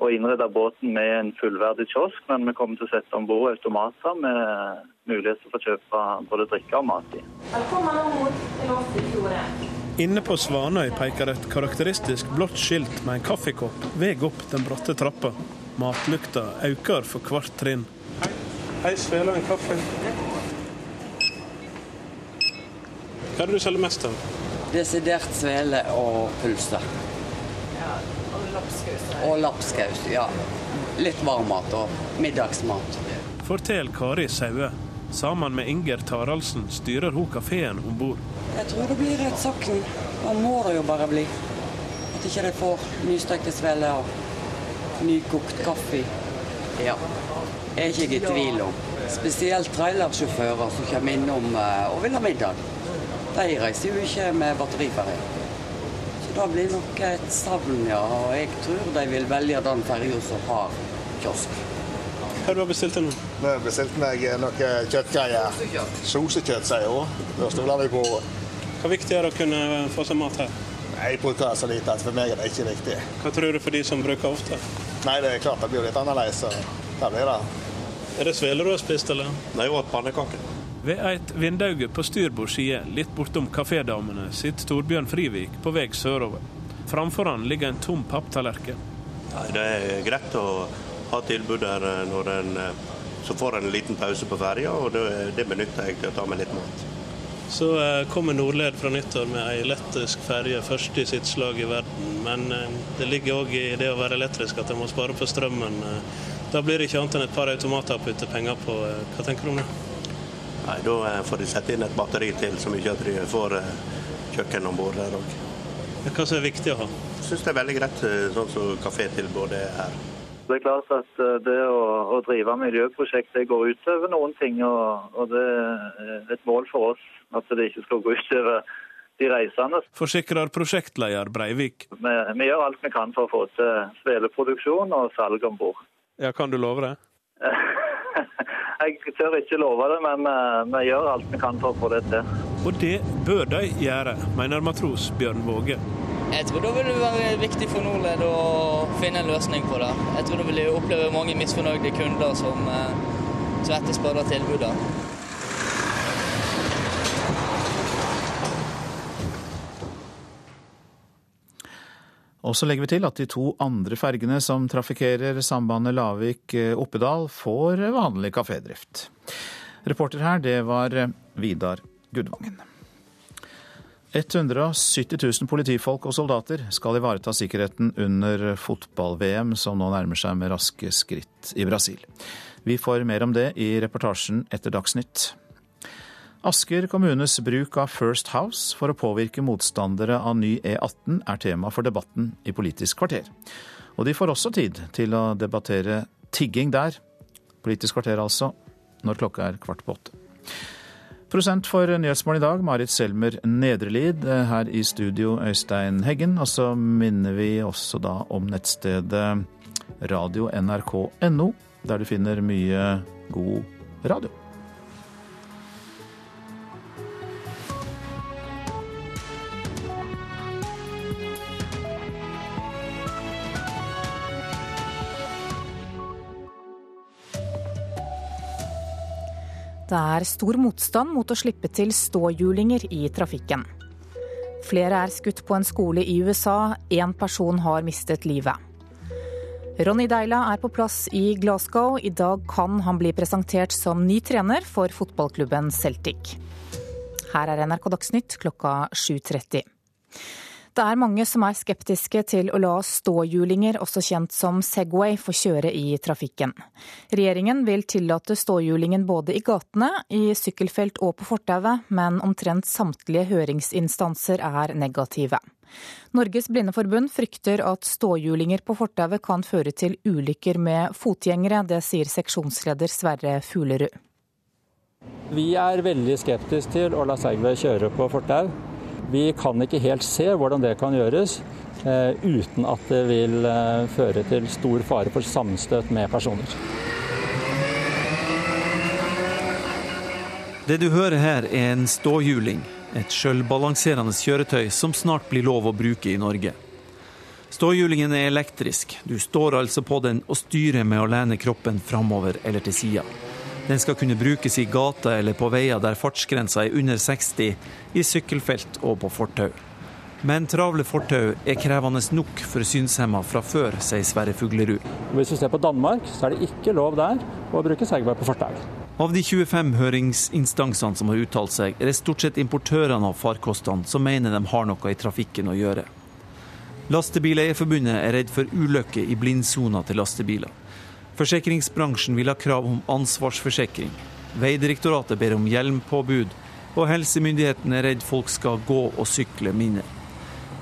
å innrede båten med en fullverdig kiosk, men vi kommer til å sette om bord automater med mulighet til å få kjøpe både drikke og mat i. Velkommen om bord til oss i fjorden. Inne på Svanøy peker et karakteristisk blått skilt med en kaffekopp veg opp den bratte trappa. Matlukta øker for hvert trinn. Hei, Hei svele en kaffe. Hva er det du selger mest av? Desidert svele og pølse. Ja, og lapskaus. Og lapskaus, ja. Litt varmmat og middagsmat. Fortell Kari Saue. Sammen med Inger Taraldsen styrer hun kafeen om bord. Jeg tror det blir rettssaken. saken. Da må det jo bare bli. At ikke de får nystekte sveler og nykokt kaffe. Ja. Er ikke jeg i tvil om. Spesielt trailersjåfører som kommer innom eh, og vil ha middag. De reiser jo ikke med batteriferje. Så det blir nok et savn, ja. Og jeg tror de vil velge den ferja som har kiosk. Hva har du bestilt nå? Nå bestilte meg noe kjøttgreier. Sosekjøtt, sier hun. Da stoler vi på Hva viktig er det å kunne få seg mat her? Jeg bruker så lite at for meg er det ikke viktig. Hva tror du for de som bruker ofte? Nei, det er klart det blir litt annerledes. Det blir det. Er det sveler du har spist, eller? Nei, jeg åt pannekaker. Ved et vindauge på styrbord side, litt bortom kafédamene, sitter Torbjørn Frivik på vei sørover. Framfor han ligger en tom papptallerken. Det er greit å ha tilbud der eh, når en eh, så får en liten pause på ferja, og det, det, benytter jeg til å ta med litt mat. Så eh, kommer Nordled fra nyttår med ei elektrisk ferje, første i sitt slag i verden. Men det ligger òg i det å være elektrisk at en må spare på strømmen. Da blir det ikke annet enn et par automater å putte penger på. Hva tenker du om det? Nei, Da får de sette inn et batteri til, så mye at de får kjøkken om bord der òg. Hva som er viktig å ha? Jeg syns det er veldig greit sånn som kafétilbudet er her. Det er klart at eh, det å, å drive miljøprosjekt det går utover noen ting. Og, og, det er et mål for oss at det ikke skal gå utover de reisende. Forsikrer prosjektleder Breivik. Vi, vi, gjør alt vi kan for å få til sveleproduksjon og salg om bord. Ja, kan du love det? Jeg tør ikke love det, men eh, vi gjør alt vi kan for å få det til. Og det bør de gjøre, mener matros Bjørn Våge. Jeg tror da vil det være viktig for Nordled å finne en løsning på det. Jeg tror da vil de oppleve mange misfornøyde kunder som, eh, som etterspør tilbudet. Og så legger vi til at de to andre fergene som trafikkerer sambandet Lavik-Oppedal, får vanlig kafédrift. Reporter her, det var Vidar Gudvangen. 170 000 politifolk og soldater skal ivareta sikkerheten under fotball-VM, som nå nærmer seg med raske skritt i Brasil. Vi får mer om det i reportasjen etter Dagsnytt. Asker kommunes bruk av First House for å påvirke motstandere av ny E18 er tema for debatten i Politisk kvarter. Og de får også tid til å debattere tigging der. Politisk kvarter altså, når klokka er kvart på åtte. Produsent for Nyhetsmorgen i dag, Marit Selmer Nedrelid. Her i studio, Øystein Heggen. Og så minner vi også da om nettstedet radio.nrk.no, der du finner mye god radio. Det er stor motstand mot å slippe til ståhjulinger i trafikken. Flere er skutt på en skole i USA, én person har mistet livet. Ronny Deila er på plass i Glasgow. I dag kan han bli presentert som ny trener for fotballklubben Celtic. Her er NRK Dagsnytt klokka 7.30. Det er mange som er skeptiske til å la ståhjulinger, også kjent som Segway, få kjøre i trafikken. Regjeringen vil tillate ståhjulingen både i gatene, i sykkelfelt og på fortauet, men omtrent samtlige høringsinstanser er negative. Norges Blindeforbund frykter at ståhjulinger på fortauet kan føre til ulykker med fotgjengere. Det sier seksjonsleder Sverre Fuglerud. Vi er veldig skeptiske til å la Segway kjøre på fortau. Vi kan ikke helt se hvordan det kan gjøres eh, uten at det vil eh, føre til stor fare for sammenstøt med personer. Det du hører her er en ståhjuling, et sjølbalanserende kjøretøy som snart blir lov å bruke i Norge. Ståhjulingen er elektrisk, du står altså på den og styrer med å lene kroppen framover eller til sida. Den skal kunne brukes i gata eller på veier der fartsgrensa er under 60, i sykkelfelt og på fortau. Men travle fortau er krevende nok for synshemma fra før, sier Sverre Fuglerud. Hvis vi ser på Danmark, så er det ikke lov der å bruke Segway på fortau. Av de 25 høringsinstansene som har uttalt seg, er det stort sett importørene av farkostene som mener de har noe i trafikken å gjøre. Lastebileierforbundet er redd for ulykker i blindsona til lastebiler. Forsikringsbransjen vil ha krav om ansvarsforsikring. Veidirektoratet ber om hjelmpåbud, og helsemyndighetene er redd folk skal gå og sykle mindre.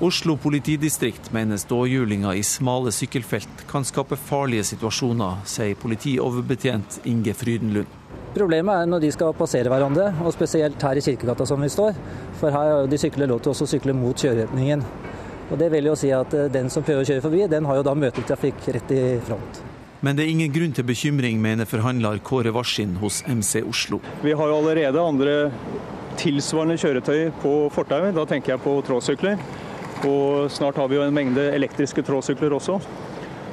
Oslo politidistrikt mener ståhjulinger i smale sykkelfelt kan skape farlige situasjoner, sier politioverbetjent Inge Frydenlund. Problemet er når de skal passere hverandre, og spesielt her i Kirkegata som vi står. For her har de sykler lov til å sykle mot kjøreretningen. Og Det vil jo si at eh, den som prøver å kjøre forbi, den har jo da møtetrafikk rett i front. Men det er ingen grunn til bekymring, mener forhandler Kåre Varsin hos MC Oslo. Vi har jo allerede andre tilsvarende kjøretøy på fortauet. Da tenker jeg på tråsykler. Og snart har vi jo en mengde elektriske tråsykler også.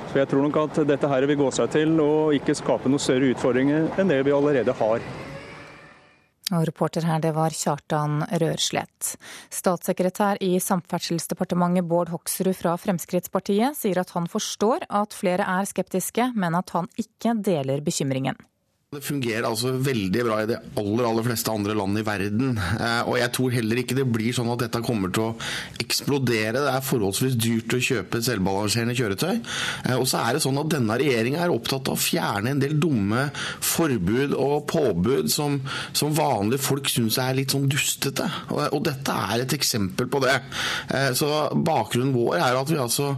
Så jeg tror nok at dette her vil gå seg til og ikke skape noen større utfordringer enn det vi allerede har. Og reporter her, det var Kjartan Rørslett. Statssekretær i Samferdselsdepartementet Bård Hoksrud fra Fremskrittspartiet sier at han forstår at flere er skeptiske, men at han ikke deler bekymringen. Det fungerer altså veldig bra i de aller aller fleste andre land i verden. Eh, og jeg tror heller ikke det blir sånn at dette kommer til å eksplodere. Det er forholdsvis dyrt å kjøpe selvbalanserende kjøretøy. Eh, og så er det sånn at denne regjeringa er opptatt av å fjerne en del dumme forbud og påbud som, som vanlige folk syns er litt sånn dustete. Og, og, dette er et eksempel på det. Eh, så bakgrunnen vår er at vi altså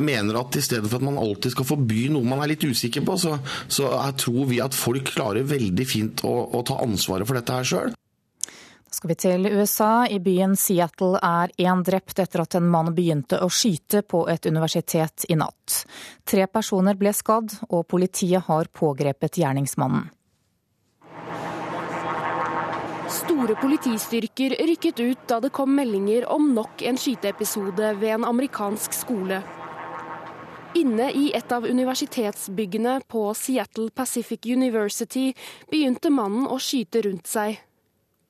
mener at i stedet for at man alltid skal forby noe man er litt usikker på, så, så tror vi at folk klarer veldig fint å, å ta ansvaret for dette her sjøl. Skal vi til USA. I byen Seattle er én drept etter at en mann begynte å skyte på et universitet i natt. Tre personer ble skadd, og politiet har pågrepet gjerningsmannen. Store politistyrker rykket ut da det kom meldinger om nok en skyteepisode ved en amerikansk skole. Inne i et av universitetsbyggene på Seattle Pacific University begynte mannen å skyte rundt seg.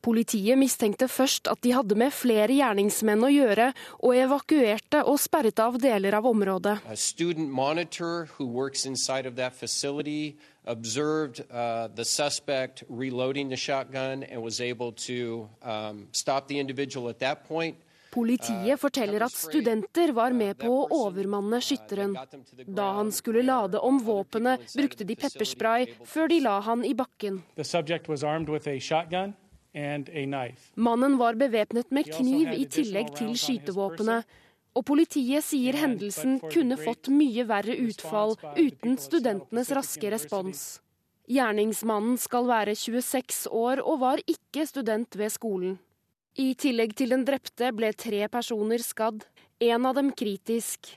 Politiet mistenkte først at de hadde med flere gjerningsmenn å gjøre, og evakuerte og sperret av deler av området. observed uh, the suspect reloading the shotgun and was able to um, stop the individual at that point. Politiet forteller at studenter var med på å overmanne skytteren. Da han skulle lade om våpenet, brukte de pepperspray før de la han i bakken. Mannen var bevæpnet med kniv i tillegg til skytevåpenet. Og politiet sier hendelsen kunne fått mye verre utfall uten studentenes raske respons. Gjerningsmannen skal være 26 år og var ikke student ved skolen. I tillegg til den drepte ble tre personer skadd, en av dem kritisk.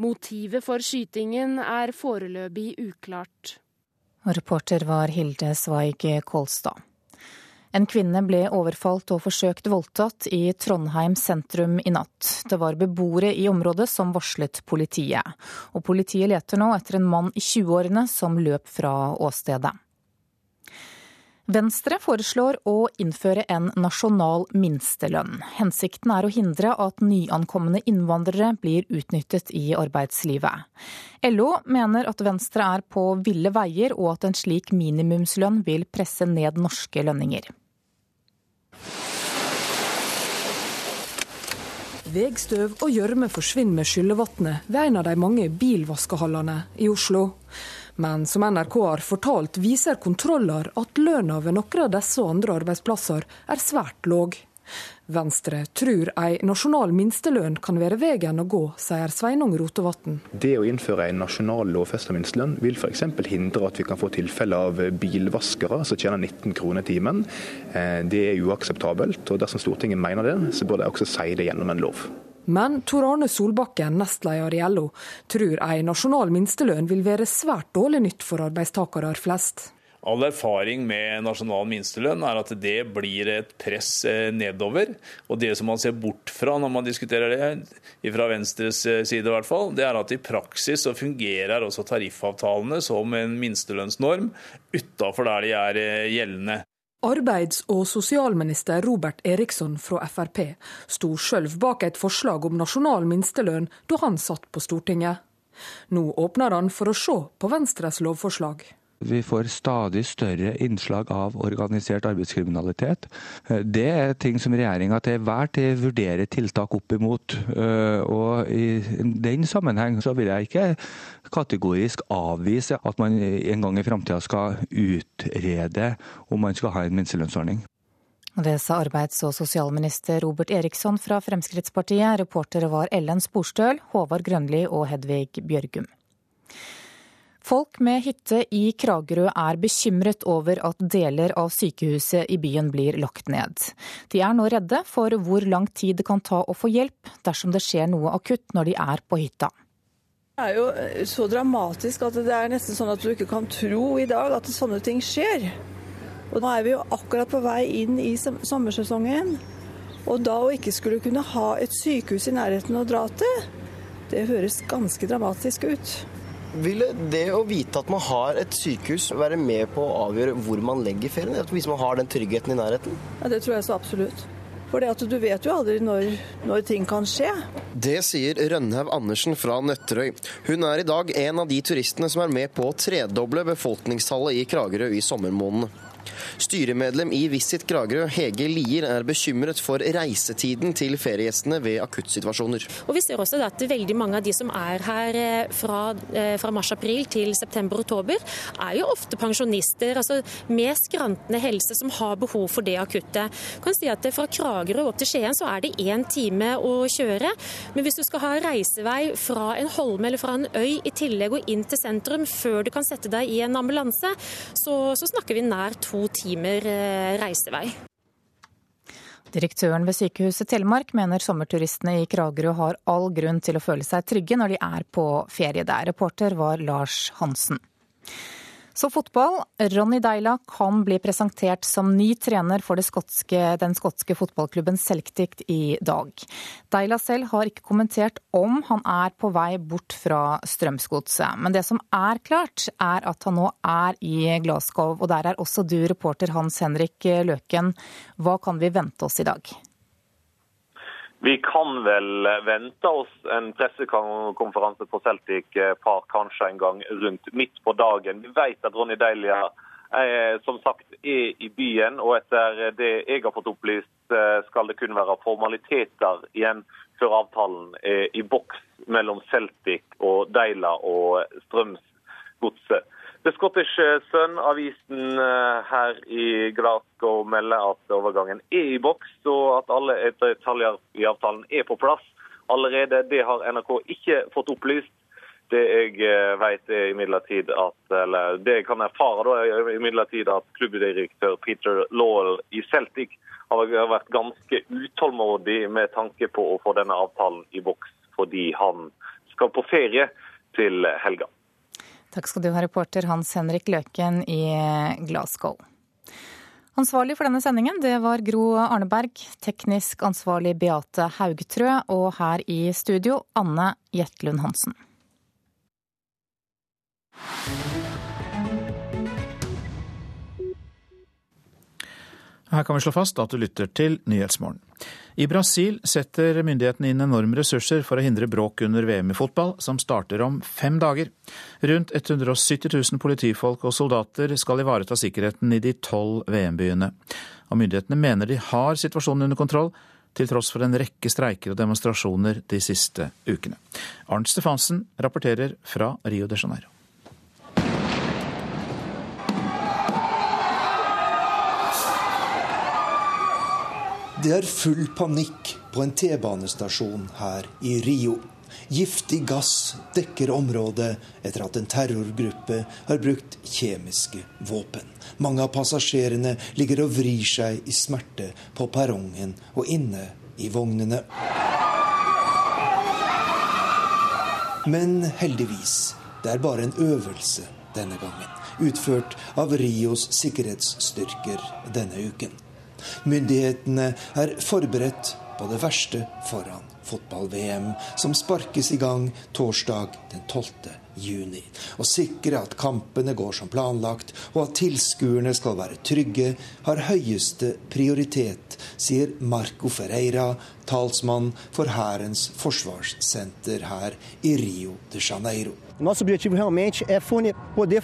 Motivet for skytingen er foreløpig uklart. Reporter var Hilde Sveig Kolstad. En kvinne ble overfalt og forsøkt voldtatt i Trondheim sentrum i natt. Det var beboere i området som varslet politiet. Og politiet leter nå etter en mann i 20-årene som løp fra åstedet. Venstre foreslår å innføre en nasjonal minstelønn. Hensikten er å hindre at nyankomne innvandrere blir utnyttet i arbeidslivet. LO mener at Venstre er på ville veier, og at en slik minimumslønn vil presse ned norske lønninger. Vegstøv og gjørme forsvinner med skyllevannet ved en av de mange bilvaskehallene i Oslo. Men som NRK har fortalt, viser kontroller at lønna ved noen av disse andre arbeidsplasser er svært låg. Venstre tror ei nasjonal minstelønn kan være veien å gå, sier Sveinung Rotevatn. Det å innføre en nasjonal lovfesta minstelønn vil f.eks. hindre at vi kan få tilfeller av bilvaskere som tjener 19 kroner timen. Eh, det er uakseptabelt, og dersom Stortinget mener det, så bør de også si det gjennom en lov. Men Tor Arne Solbakken, nestleder i LO, tror ei nasjonal minstelønn vil være svært dårlig nytt for arbeidstakere flest. All erfaring med nasjonal minstelønn er at det blir et press eh, nedover. Og det som man ser bort fra når man diskuterer det, fra Venstres eh, side i hvert fall, det er at i praksis så fungerer også tariffavtalene som en minstelønnsnorm utafor der de er eh, gjeldende. Arbeids- og sosialminister Robert Eriksson fra Frp sto sjøl bak et forslag om nasjonal minstelønn da han satt på Stortinget. Nå åpner han for å se på Venstres lovforslag. Vi får stadig større innslag av organisert arbeidskriminalitet. Det er ting som regjeringa til enhver tid vurderer tiltak opp imot. Og I den sammenheng så vil jeg ikke kategorisk avvise at man en gang i framtida skal utrede om man skal ha en minstelønnsordning. Det sa arbeids- og sosialminister Robert Eriksson fra Fremskrittspartiet. Reportere var Ellen Sporstøl, Håvard Grønli og Hedvig Bjørgum. Folk med hytte i Kragerø er bekymret over at deler av sykehuset i byen blir lagt ned. De er nå redde for hvor lang tid det kan ta å få hjelp dersom det skjer noe akutt når de er på hytta. Det er jo eh, så dramatisk at det er nesten sånn at du ikke kan tro i dag at sånne ting skjer. Og Nå er vi jo akkurat på vei inn i sommersesongen. Og da å ikke skulle kunne ha et sykehus i nærheten å dra til, det høres ganske dramatisk ut. Vil det å vite at man har et sykehus være med på å avgjøre hvor man legger ferien? Hvis man har den tryggheten i nærheten? Ja, Det tror jeg så absolutt. For du vet jo aldri når, når, ting kan skje. Det sier Rønhaug Andersen fra Nøtterøy. Hun er i dag en av de turistene som er med på å tredoble befolkningstallet i Kragerø i sommermånedene. Styremedlem i Visit Kragerø, Hege Lier, er bekymret for reisetiden til feriegjestene ved akuttsituasjoner. Og Vi ser også at veldig mange av de som er her eh, fra, eh, fra mars-april til september-oktober, er jo ofte pensjonister altså med skrantende helse som har behov for det akutte. Kan si at Fra Kragerø opp til Skien så er det én time å kjøre. Men hvis du skal ha reisevei fra en holme eller fra en øy i tillegg og inn til sentrum før du kan sette deg i en ambulanse, så, så snakker vi nær to timer eh, reisevei. Direktøren ved Sykehuset Telemark mener sommerturistene i Kragerø har all grunn til å føle seg trygge når de er på ferie der. Reporter var Lars Hansen. Så fotball. Ronny Deila kan bli presentert som ny trener for skotske, den skotske fotballklubben Celtic i dag. Deila selv har ikke kommentert om han er på vei bort fra Strømsgodset. Men det som er klart, er at han nå er i Glasgow. Og der er også du, reporter Hans Henrik Løken. Hva kan vi vente oss i dag? Vi kan vel vente oss en pressekonferanse på Celtic Park kanskje en gang rundt midt på dagen. Vi vet at Ronny Deilia eh, som sagt er i byen, og etter det jeg har fått opplyst eh, skal det kun være formaliteter igjen før avtalen er i boks mellom Celtic og Deila og Strømsgodset. The Scottish Sun, avisen eh, her i Glasgow, melder at overgangen er i boks, og at alle detaljer i avtalen er på plass allerede. Det har NRK ikke fått opplyst. Det jeg eh, vet er imidlertid at, eller det jeg kan erfare, da, er imidlertid at klubbdirektør Peter Lawell i Celtic har vært ganske utålmodig med tanke på å få denne avtalen i boks, fordi han skal på ferie til helga. Takk skal du ha, reporter Hans Henrik Løken i Glasgow. Ansvarlig for denne sendingen det var Gro Arneberg, teknisk ansvarlig Beate Haugtrø og her i studio Anne Jetlund Hansen. Her kan vi slå fast at du lytter til Nyhetsmorgen. I Brasil setter myndighetene inn enorme ressurser for å hindre bråk under VM i fotball, som starter om fem dager. Rundt 170 000 politifolk og soldater skal ivareta sikkerheten i de tolv VM-byene. Og myndighetene mener de har situasjonen under kontroll, til tross for en rekke streiker og demonstrasjoner de siste ukene. Arnt Stefansen rapporterer fra Rio de Janeiro. Det er full panikk på en T-banestasjon her i Rio. Giftig gass dekker området etter at en terrorgruppe har brukt kjemiske våpen. Mange av passasjerene ligger og vrir seg i smerte på perrongen og inne i vognene. Men heldigvis, det er bare en øvelse denne gangen. Utført av Rios sikkerhetsstyrker denne uken. Myndighetene er forberedt på det verste foran fotball-VM, som sparkes i gang torsdag den 12. juni. Å sikre at kampene går som planlagt, og at tilskuerne skal være trygge, har høyeste prioritet, sier Marco Ferreira, talsmann for Hærens forsvarssenter her i Rio de Janeiro. Nosso objetivo realmente é poder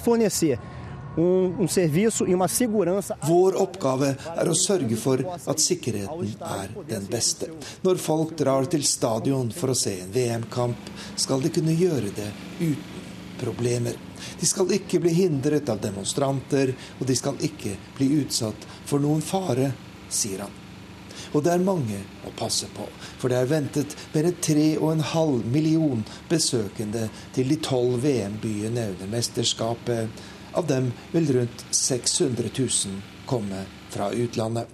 Um, um serviço e uma segurança. Vår oppgave er å sørge for at sikkerheten er den beste. Når folk drar til stadion for å se en VM-kamp, skal de kunne gjøre det uten problemer. De skal ikke bli hindret av demonstranter, og de skal ikke bli utsatt for noen fare, sier han. Og det er mange å passe på, for det er ventet mer enn 3,5 million besøkende til de tolv VM-byene under mesterskapet av dem vil rundt 600 000 komme fra utlandet.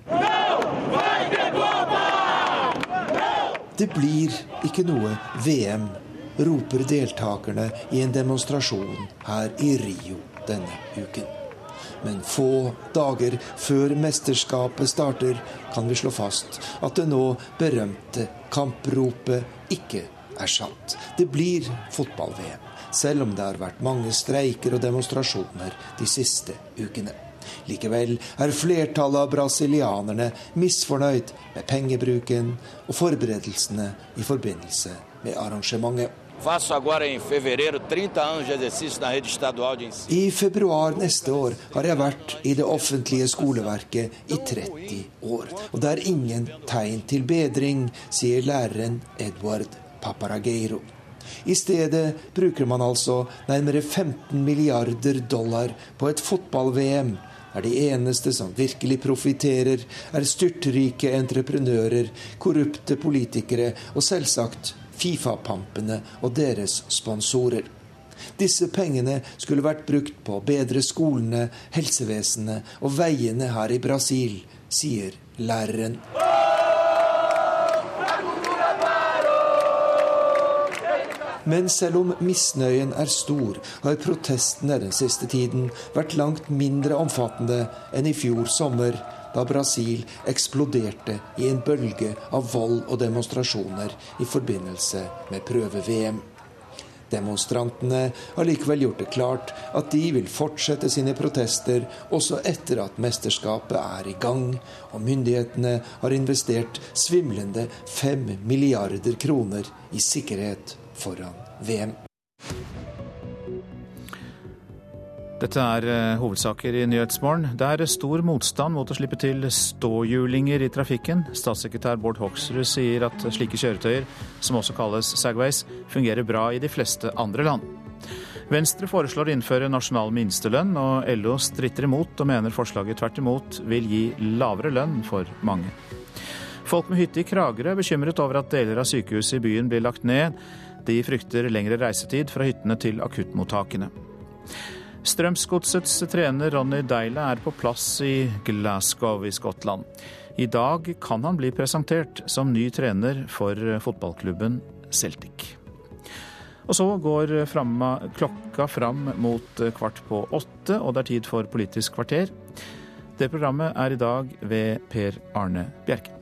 Det blir ikke noe VM roper deltakerne i en demonstrasjon her i Rio denne uken. Men få dager før mesterskapet starter, kan vi slå fast at det nå berømte kampropet ikke er sant. Det blir fotball-VM, selv om det har vært mange streiker og demonstrasjoner de siste ukene. Likevel er flertallet av brasilianerne misfornøyd med pengebruken og forberedelsene i forbindelse med arrangementet. I februar neste år har jeg vært i det offentlige skoleverket i 30 år. Og det er ingen tegn til bedring, sier læreren Edward Paparageiro. I stedet bruker man altså nærmere 15 milliarder dollar på et fotball-VM der de eneste som virkelig profitterer, er styrtrike entreprenører, korrupte politikere og selvsagt Fifa-pampene og deres sponsorer. Disse pengene skulle vært brukt på å bedre skolene, helsevesenet og veiene her i Brasil, sier læreren. Men selv om misnøyen er stor, har protestene den siste tiden vært langt mindre omfattende enn i fjor sommer, da Brasil eksploderte i en bølge av vold og demonstrasjoner i forbindelse med prøve-VM. Demonstrantene har likevel gjort det klart at de vil fortsette sine protester også etter at mesterskapet er i gang, og myndighetene har investert svimlende fem milliarder kroner i sikkerhet foran VM. Dette er eh, hovedsaker i Nyhetsmorgen. Det er stor motstand mot å slippe til ståhjulinger i trafikken. Statssekretær Bård Hoksrud sier at slike kjøretøyer, som også kalles Sagways, fungerer bra i de fleste andre land. Venstre foreslår å innføre nasjonal minstelønn, og LO stritter imot og mener forslaget tvert imot vil gi lavere lønn for mange. Folk med hytte i Kragerø er bekymret over at deler av sykehuset i byen blir lagt ned. De frykter lengre reisetid fra hyttene til akuttmottakene. Strømsgodsets trener Ronny Deila er på plass i Glasgow i Skottland. I dag kan han bli presentert som ny trener for fotballklubben Celtic. Og så går klokka fram mot kvart på åtte, og det er tid for Politisk kvarter. Det programmet er i dag ved Per Arne Bjerke.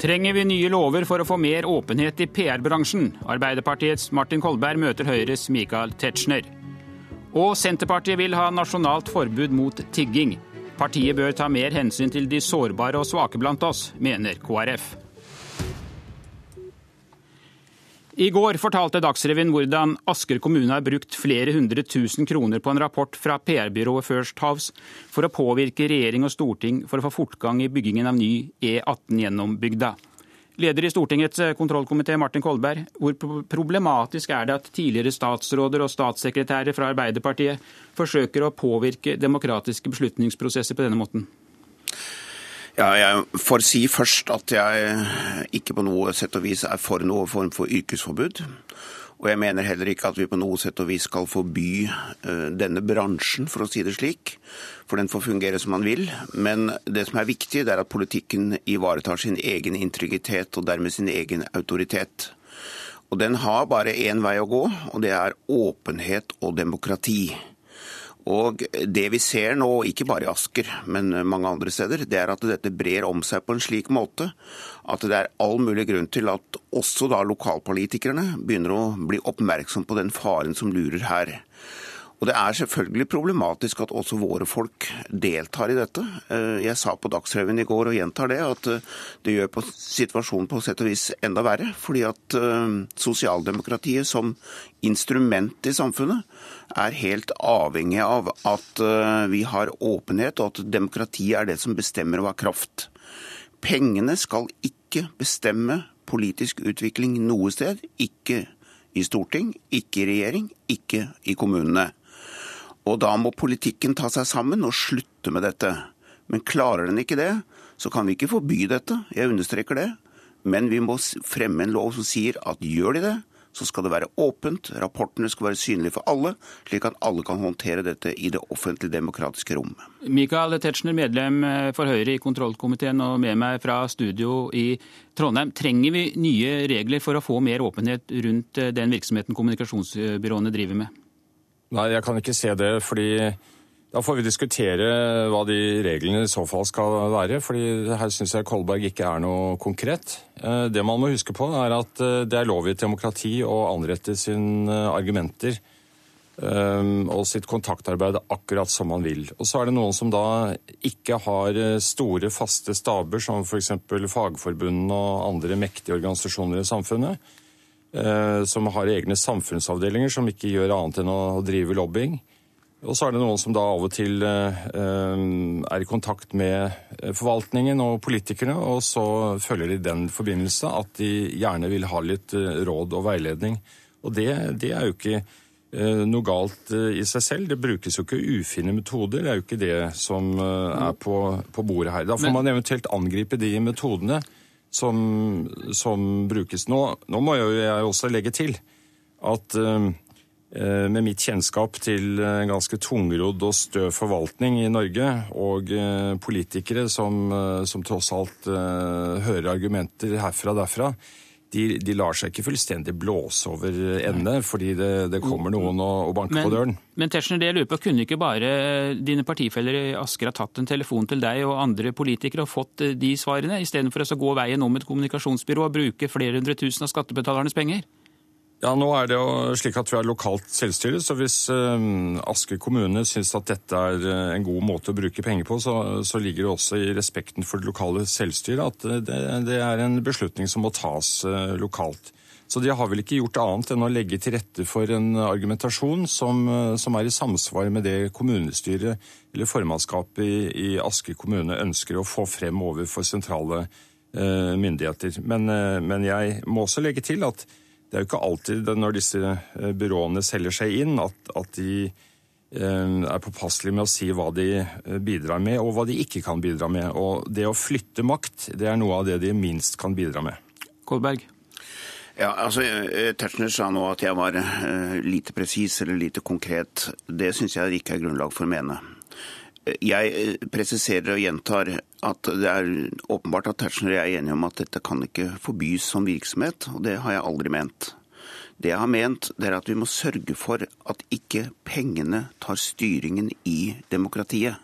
Trenger vi nye lover for å få mer åpenhet i PR-bransjen? Arbeiderpartiets Martin Kolberg møter Høyres Michael Tetzschner. Og Senterpartiet vil ha nasjonalt forbud mot tigging. Partiet bør ta mer hensyn til de sårbare og svake blant oss, mener KrF. I går fortalte Dagsrevyen hvordan Asker kommune har brukt flere hundre tusen kroner på en rapport fra PR-byrået First House for å påvirke regjering og storting for å få fortgang i byggingen av ny E18 gjennom bygda. Leder i Stortingets kontrollkomité, Martin Kolberg, hvor problematisk er det at tidligere statsråder og statssekretærer fra Arbeiderpartiet forsøker å påvirke demokratiske beslutningsprosesser på denne måten? Ja, jeg får si først at jeg ikke på noe sett og vis er for noe form for yrkesforbud. Og jeg mener heller ikke at vi på noe sett og vis skal forby uh, denne bransjen, for å si det slik. For den får fungere som man vil. Men det som er viktig, det er at politikken ivaretar sin egen integritet og dermed sin egen autoritet. Og den har bare én vei å gå, og det er åpenhet og demokrati. Og Det vi ser nå, ikke bare i Asker, men mange andre steder, det er at dette brer om seg på en slik måte at det er all mulig grunn til at også da lokalpolitikerne begynner å bli oppmerksom på den faren som lurer her. Og Det er selvfølgelig problematisk at også våre folk deltar i dette. Eh, jeg sa på Dagsrevyen i går og gjentar det, at eh, det gjør på situasjonen på sett og vis enda verre. Fordi at eh, sosialdemokratiet som instrument i samfunnet er helt avhengig av at vi har åpenhet, og at demokratiet er det som bestemmer og har kraft. Pengene skal ikke bestemme politisk utvikling noe sted. Ikke i storting, ikke i regjering, ikke i kommunene. Og da må politikken ta seg sammen og slutte med dette. Men klarer den ikke det, så kan vi ikke forby dette. Jeg understreker det. Men vi må fremme en lov som sier at gjør de det, så skal det være åpent, rapportene skal være synlige for alle, slik at alle kan håndtere dette i det offentlige demokratiske rom. Michael Tetzschner, medlem eh, for Høyre i kontrollkomiteen og med meg fra studio i Trondheim. Trenger vi nye regler for å få mer åpenhet rundt eh, den virksomheten kommunikasjonsbyråene driver med? Nei, jeg kan ikke se det, fordi da får vi diskutere hva de reglene i så fall skal være. fordi her syns jeg Kolberg ikke er noe konkret. Eh, det man må huske på, er at eh, det er lov i et demokrati å anrette sine argumenter eh, og sitt kontaktarbeid akkurat som man vil. Og så er det noen som da ikke har store, faste staber, som f.eks. Fagforbundene og andre mektige organisasjoner i samfunnet, som har egne samfunnsavdelinger som ikke gjør annet enn å drive lobbying. Og så er det noen som da av og til eh, er i kontakt med eh, forvaltningen og politikerne, og så følger de den forbindelse at de gjerne vil ha litt eh, råd og veiledning. Og det, det er jo ikke noe galt i seg selv. Det brukes jo ikke ufine metoder. Det er jo ikke det som er på, på bordet her. Da får man eventuelt angripe de metodene som, som brukes. Nå, nå må jo jeg også legge til at Eh, med mitt kjennskap til eh, ganske tungrodd og stø forvaltning i Norge, og eh, politikere som, som tross alt hører argumenter herfra og derfra, de, de, lar seg ikke fullstendig blåse over ende fordi det, det kommer noen og, og banker men, på døren. Men Tetzschner, det jeg lurer på, kunne ikke bare dine partifeller i Asker ha tatt en telefon til deg og andre politikere og fått de svarene, istedenfor å gå veien om et kommunikasjonsbyrå og bruke flere hundre tusen av skattebetalernes penger? Ja, Nå er det jo slik at vi har lokalt selvstyre, så hvis uh, Asker kommune syns at dette er uh, en god måte å bruke penger på, så, så, ligger det også i respekten for det lokale selvstyret at uh, det, det, er en beslutning som må tas lokalt. Så de har vel ikke gjort annet enn å legge til rette for en argumentasjon som, som er i samsvar med det kommunestyret eller formannskapet i, i Asker kommune ønsker å få frem overfor sentrale myndigheter. Men, men jeg må også legge til at det er jo ikke alltid når disse eh, byråene selger seg inn, at, at de eh, er påpasselige med å si hva de eh, bidrar med, og hva de ikke kan bidra med. Og det å flytte makt, det er noe av det de minst kan bidra med. Kolberg? Ja, altså, Tetzschner sa nå at jeg var lite presis eller lite konkret. Det syns jeg ikke er grunnlag for å mene. Jeg presiserer og gjentar at det er åpenbart at Tetzschner og jeg er enige om at dette kan ikke forbys som virksomhet, og det har jeg aldri ment. Det jeg har ment, det er at vi må sørge for at ikke pengene tar styringen i demokratiet.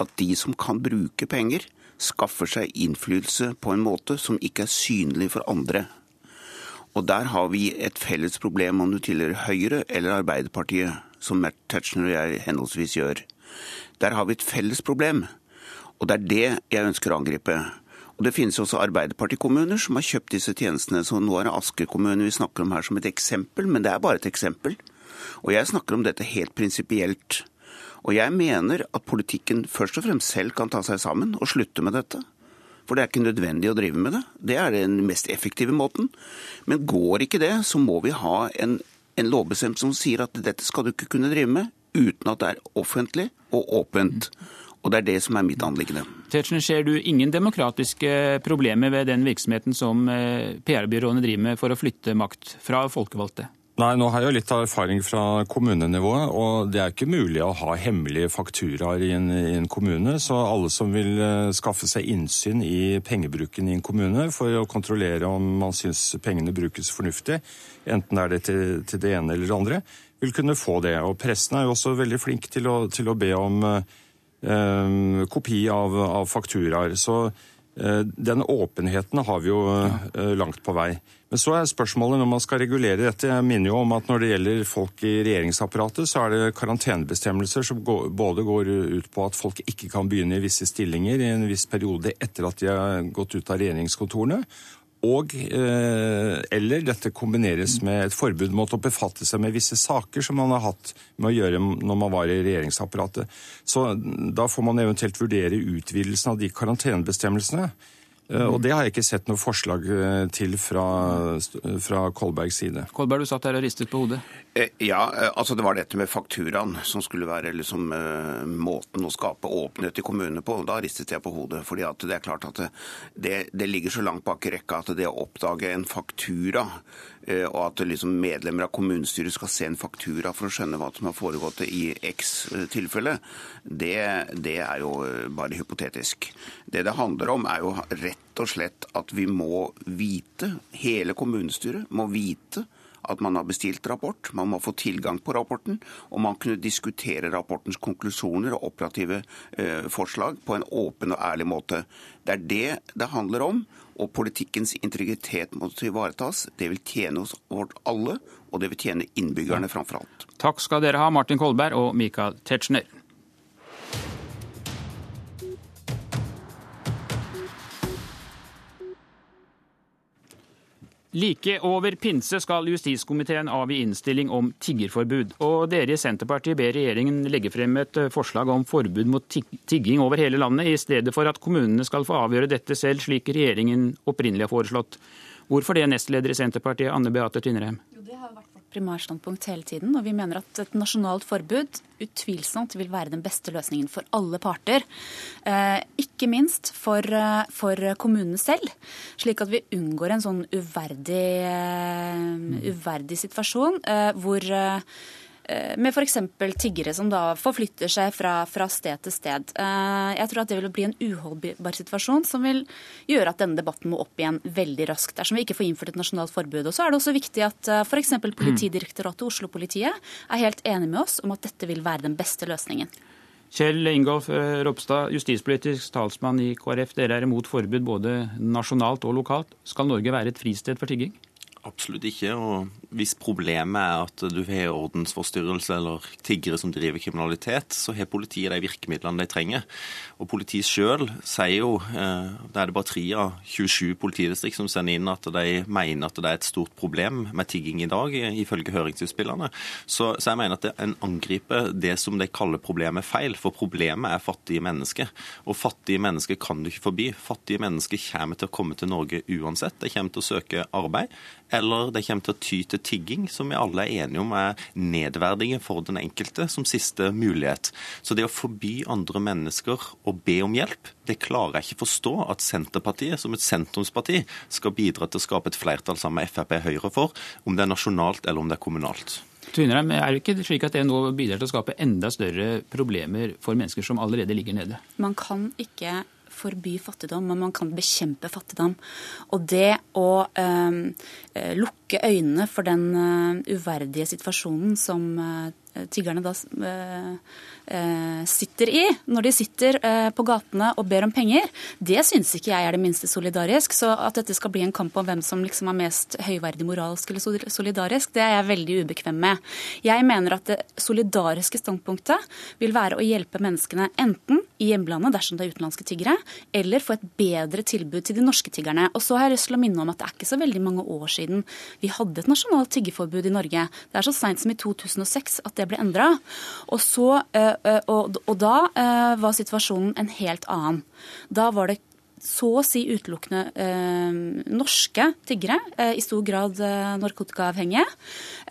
At de som kan bruke penger, skaffer seg innflytelse på en måte som ikke er synlig for andre. Og der har vi et felles problem om du tilhører Høyre eller Arbeiderpartiet, som Tetzschner og jeg henholdsvis gjør. Der har vi et felles problem. Og det er det jeg ønsker å angripe. Og Det finnes også Arbeiderpartikommuner som har kjøpt disse tjenestene. Så nå er det Asker kommune vi snakker om her som et eksempel, men det er bare et eksempel. Og jeg snakker om dette helt prinsipielt. Og jeg mener at politikken først og fremst selv kan ta seg sammen og slutte med dette. For det er ikke nødvendig å drive med det. Det er den mest effektive måten. Men går ikke det, så må vi ha en, en lovbestemt som sier at dette skal du ikke kunne drive med uten at det er offentlig og åpent. Og det er det som er mitt anliggende. Tetzschner, ser du ingen demokratiske problemer ved den virksomheten som eh, PR-byråene driver med for å flytte makt fra folkevalgte? Nei, nå har jeg jo litt erfaring fra kommunenivået, og det er ikke mulig å ha hemmelige fakturaer i en, i en kommune. Så alle som vil uh, skaffe seg innsyn i pengebruken i en kommune for å kontrollere om man syns pengene brukes fornuftig, enten er det til, til, det ene eller det andre, vil kunne få det. Og pressen er jo også veldig flink til å, til å be om Eh, kopi av, av fakturaer. Så eh, den åpenheten har vi jo eh, langt på vei. Men så er spørsmålet når man skal regulere dette. Jeg minner jo om at når det gjelder folk i regjeringsapparatet, så er det karantenebestemmelser som både går ut på at folk ikke kan begynne i visse stillinger i en viss periode etter at de har gått ut av regjeringskontorene, og eh, eller dette kombineres med et forbud mot å befatte seg med visse saker som man har hatt med å gjøre når man var i regjeringsapparatet. Så da får man eventuelt vurdere utvidelsen av de karantenebestemmelsene. Eh, og det har jeg ikke sett noe forslag eh, til fra, fra Kolbergs side. Kolberg, du satt der og ristet på hodet. Eh, ja, altså det var dette med fakturaen som skulle være liksom uh, måten å skape åpenhet i kommunene på. Da ristet jeg på hodet. fordi det er klart at det, det ligger så langt bak i rekka at det å oppdage en faktura og at liksom medlemmer av kommunestyret skal se en faktura for å skjønne hva som har foregått i X tilfelle, det, det er jo bare hypotetisk. Det det handler om, er jo rett og slett at vi må vite, hele kommunestyret må vite, at man har bestilt rapport, man må få tilgang på rapporten, og man kunne diskutere rapportens konklusjoner og operative eh, forslag på en åpen og ærlig måte. Det er det det handler om, og politikkens integritet må ivaretas. Det vil tjene oss vårt alle, og det vil tjene innbyggerne framfor alt. Takk skal dere ha, Martin Kolberg og Michael Tetzschner. Like over pinse skal justiskomiteen avgi innstilling om tiggerforbud. Og dere i Senterpartiet ber regjeringen legge frem et eh, forslag om forbud mot tigging over hele landet, i stedet for at kommunene skal få avgjøre dette selv, slik regjeringen opprinnelig har foreslått. Hvorfor det, nestleder i Senterpartiet, Anne Beate Tvinnerheim? Jo, det har vært primærstandpunkt hele tiden. Og vi mener at et nasjonalt forbud utvilsomt vil være den beste løsningen for alle parter. Eh, ikke minst for, eh, for, kommunene selv, slik at vi unngår en sånn uverdig, eh, uverdig situasjon eh, hvor Eh, med f.eks. tiggere som da forflytter seg fra, fra, sted til sted. Eh, jeg tror at det vil bli en uholdbar situasjon som vil gjøre at denne debatten må opp igjen veldig raskt dersom vi ikke får innført et nasjonalt forbud. Og så er det også viktig at eh, f.eks. Politidirektoratet og Oslo-politiet er helt enig med oss om at dette vil være den beste løsningen. Kjell Ingolf Ropstad, justispolitisk talsmann i KrF. Dere er imot forbud både nasjonalt og lokalt. Skal Norge være et fristed for tigging? Absolutt ikke. og Hvis problemet er at du har ordensforstyrrelse eller tiggere som driver kriminalitet, så har politiet de virkemidlene de trenger. Og Politiet sjøl sier jo, eh, det er det bare tre av 27 politidistrikt som sender inn at de mener at det er et stort problem med tigging i dag, ifølge høringsutspillene. Så, så jeg mener at en angriper det som de kaller problemet feil, for problemet er fattige mennesker. Og fattige mennesker kan du ikke forby. Fattige mennesker kommer til å komme til Norge uansett. De kommer til å søke arbeid eller det kommer til å ty til tigging, som vi alle er enige om er nedverdigende for den enkelte som siste mulighet. Så det å forby andre mennesker å be om hjelp, det klarer jeg ikke forstå at Senterpartiet som et sentrumsparti skal bidra til å skape et flertall sammen med Frp og Høyre for, om det er nasjonalt eller om det er kommunalt. Tvinnerheim, er det ikke slik at det nå bidrar til å skape enda større problemer for mennesker som allerede ligger nede? Man kan ikke forby fattigdom, men man kan bekjempe fattigdom. Og det å eh, lukke øynene for den uh, uverdige situasjonen som uh, tiggerne da Eh, sitter i når de sitter eh, på gatene og ber om penger, det syns ikke jeg er det minste solidarisk. Så at dette skal bli en kamp om hvem som liksom er mest høyverdig moralsk eller solidarisk, det er jeg veldig ubekvem med. Jeg mener at det solidariske standpunktet vil være å hjelpe menneskene enten i hjemlandet dersom det er utenlandske tiggere, eller få et bedre tilbud til de norske tiggerne. Og så har jeg lyst til å minne om at det er ikke så veldig mange år siden vi hadde et nasjonalt tiggeforbud i Norge. Det er så seint som i 2006 at det ble endra. Og uh, Eh, og, og da eh, var situasjonen en helt annen. Da var det så å si utelukkende eh, norske tiggere, eh, i stor grad eh, narkotikaavhengige.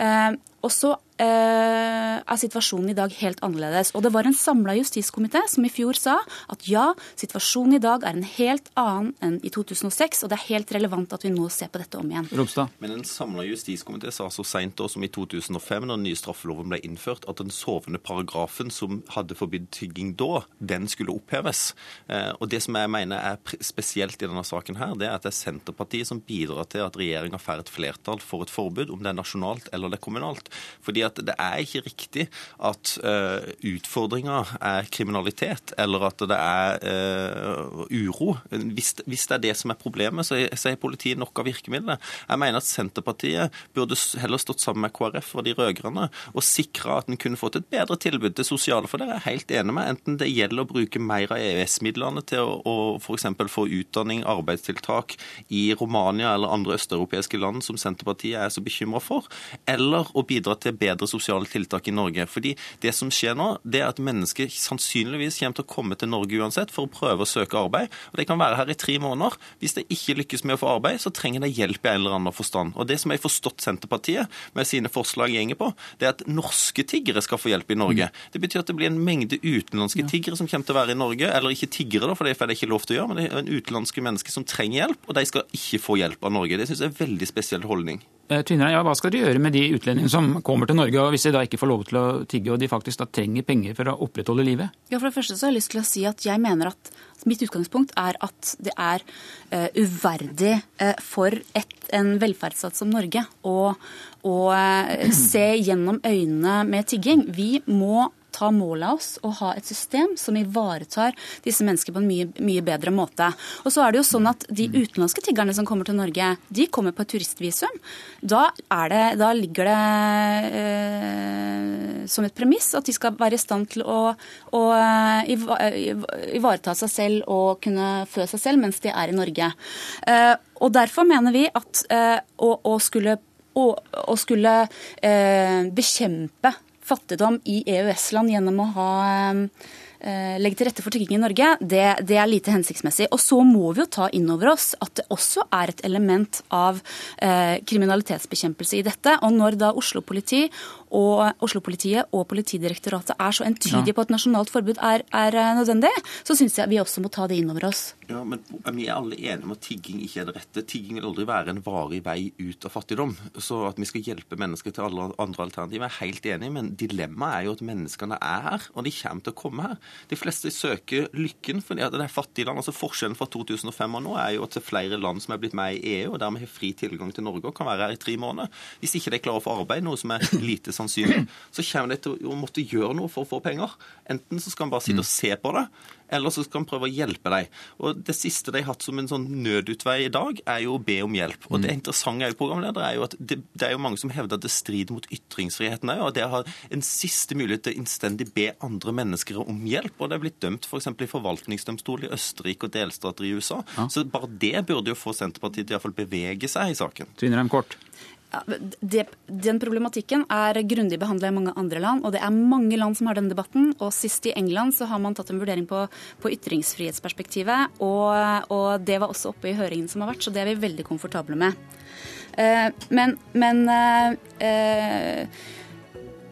Eh, og så eh, er situasjonen i dag helt annerledes. Og det var en samla justiskomité som i fjor sa at ja, situasjonen i dag er en helt annen enn i 2006, og det er helt relevant at vi nå ser på dette om igjen. Ropstad. Men en samla justiskomité sa så seint som i 2005, når den nye straffeloven ble innført, at den sovende paragrafen som hadde forbudt tygging da, den skulle oppheves. Eh, og det som jeg mener er spesielt i denne saken her, det er at det er Senterpartiet som bidrar til at regjeringa får et flertall for et forbud, om det er nasjonalt eller det er kommunalt. Fordi at det er ikke riktig at uh, utfordringa er kriminalitet, eller at det er uh, uro. Hvis, hvis, det er det som er problemet, så er politiet nok av virkemidler. Jeg mener at Senterpartiet burde heller stått sammen med KrF og de rød-grønne og sikra at en kunne fått et bedre tilbud til sosiale, for det er helt enig med. Enten det gjelder å bruke mer av EØS-midlene til å, å f.eks. få utdanning, arbeidstiltak i Romania eller andre østeuropeiske land som Senterpartiet er så bekymra for, eller å bidra til bedre bedre sosiale tiltak i Norge. Fordi det som skjer nå, det er at mennesker sannsynligvis kommer til å komme til Norge uansett for å prøve å søke arbeid. Og De kan være her i tre måneder. Hvis de ikke lykkes med å få arbeid, så trenger de hjelp i en eller annen forstand. Og Det som jeg har forstått Senterpartiet med sine forslag gjenger på, det er at norske tiggere skal få hjelp i Norge. Mm. Det betyr at det blir en mengde utenlandske tiggere som kommer til å være i Norge, eller ikke tiggere, da, for det får de ikke lov til å gjøre, men det er en utenlandske mennesker som trenger hjelp, og de skal ikke få hjelp av Norge. Det syns jeg er en veldig spesiell holdning. Eh, Tvinnereim, ja, hva skal dere gjøre med de utlendingene som kommer til Norge, og hvis de da ikke får lov til å tigge, og de faktisk da trenger penger for å opprettholde livet? Ja, For det første så har jeg lyst til å si at jeg mener at mitt utgangspunkt er at det er uh, uverdig uh, for et, en velferdsstat som Norge å, å uh, se gjennom øynene med tigging. Vi må ta mål av oss og ha et system som ivaretar disse menneskene på en mye, mye, bedre måte. Og så er det jo sånn at De utenlandske tiggerne som kommer til Norge, de kommer på et turistvisum. Da, det, da ligger det eh, som et premiss at de skal være i stand til å, å ivareta seg selv og kunne fø seg selv mens de er i Norge. Eh, og Derfor mener vi at eh, å, å skulle å, å skulle eh, bekjempe fattigdom i EØS-land gjennom å ha eh, legge til rette for tigging i Norge, det, det, er lite hensiktsmessig. Og så må vi jo ta inn over oss at det også er et element av eh, kriminalitetsbekjempelse i dette. Og når da Oslo politi og Oslo-politiet og Politidirektoratet er så entydige ja. på at nasjonalt forbud er, er eh, nødvendig, så syns jeg vi også må ta det inn over oss. Ja, men Vi er alle enige om at tigging ikke er det rette. Tigging vil aldri være en varig vei ut av fattigdom. Så at vi skal hjelpe mennesker til alle andre alternativer, er helt enig men dilemmaet er jo at menneskene er her, og de kommer til å komme her. De fleste søker lykken fordi at det er fattige land. altså Forskjellen fra 2005 og nå er jo at det er flere land som er blitt med i EU, og dermed har fri tilgang til Norge og kan være her i tre måneder. Hvis ikke de klarer å få arbeid, noe som er lite sannsynlig, så kommer de til å måtte gjøre noe for å få penger. Enten så skal en bare sitte og se på det, eller så skal en prøve å hjelpe dem. Og Det siste de har hatt som en sånn nødutvei i dag, er jo å be om hjelp. Og Det interessante er jo, programleder, er jo at det, det, er jo mange som hevder at det strider mot ytringsfriheten òg. Det har en siste mulighet til innstendig be andre mennesker om hjelp. Og det er blitt dømt f.eks. For i forvaltningsdomstol i Østerrike og delstater i USA. Ja. Så bare det burde jo få Senterpartiet til iallfall bevege seg i saken. Tvinnerheim kort. Det, den problematikken er grundig behandla i mange andre land, og det er mange land som har denne debatten. og Sist i England så har man tatt en vurdering på, på ytringsfrihetsperspektivet, og, og, det var også oppe i høringen som har vært, så det er vi veldig komfortable med. Uh, men, men uh,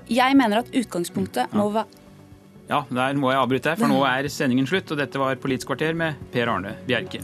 jeg mener at utgangspunktet må være ja, der må jeg avbryte, for nå er sendingen slutt. Og dette var Politisk kvarter med Per Arne Bjerke.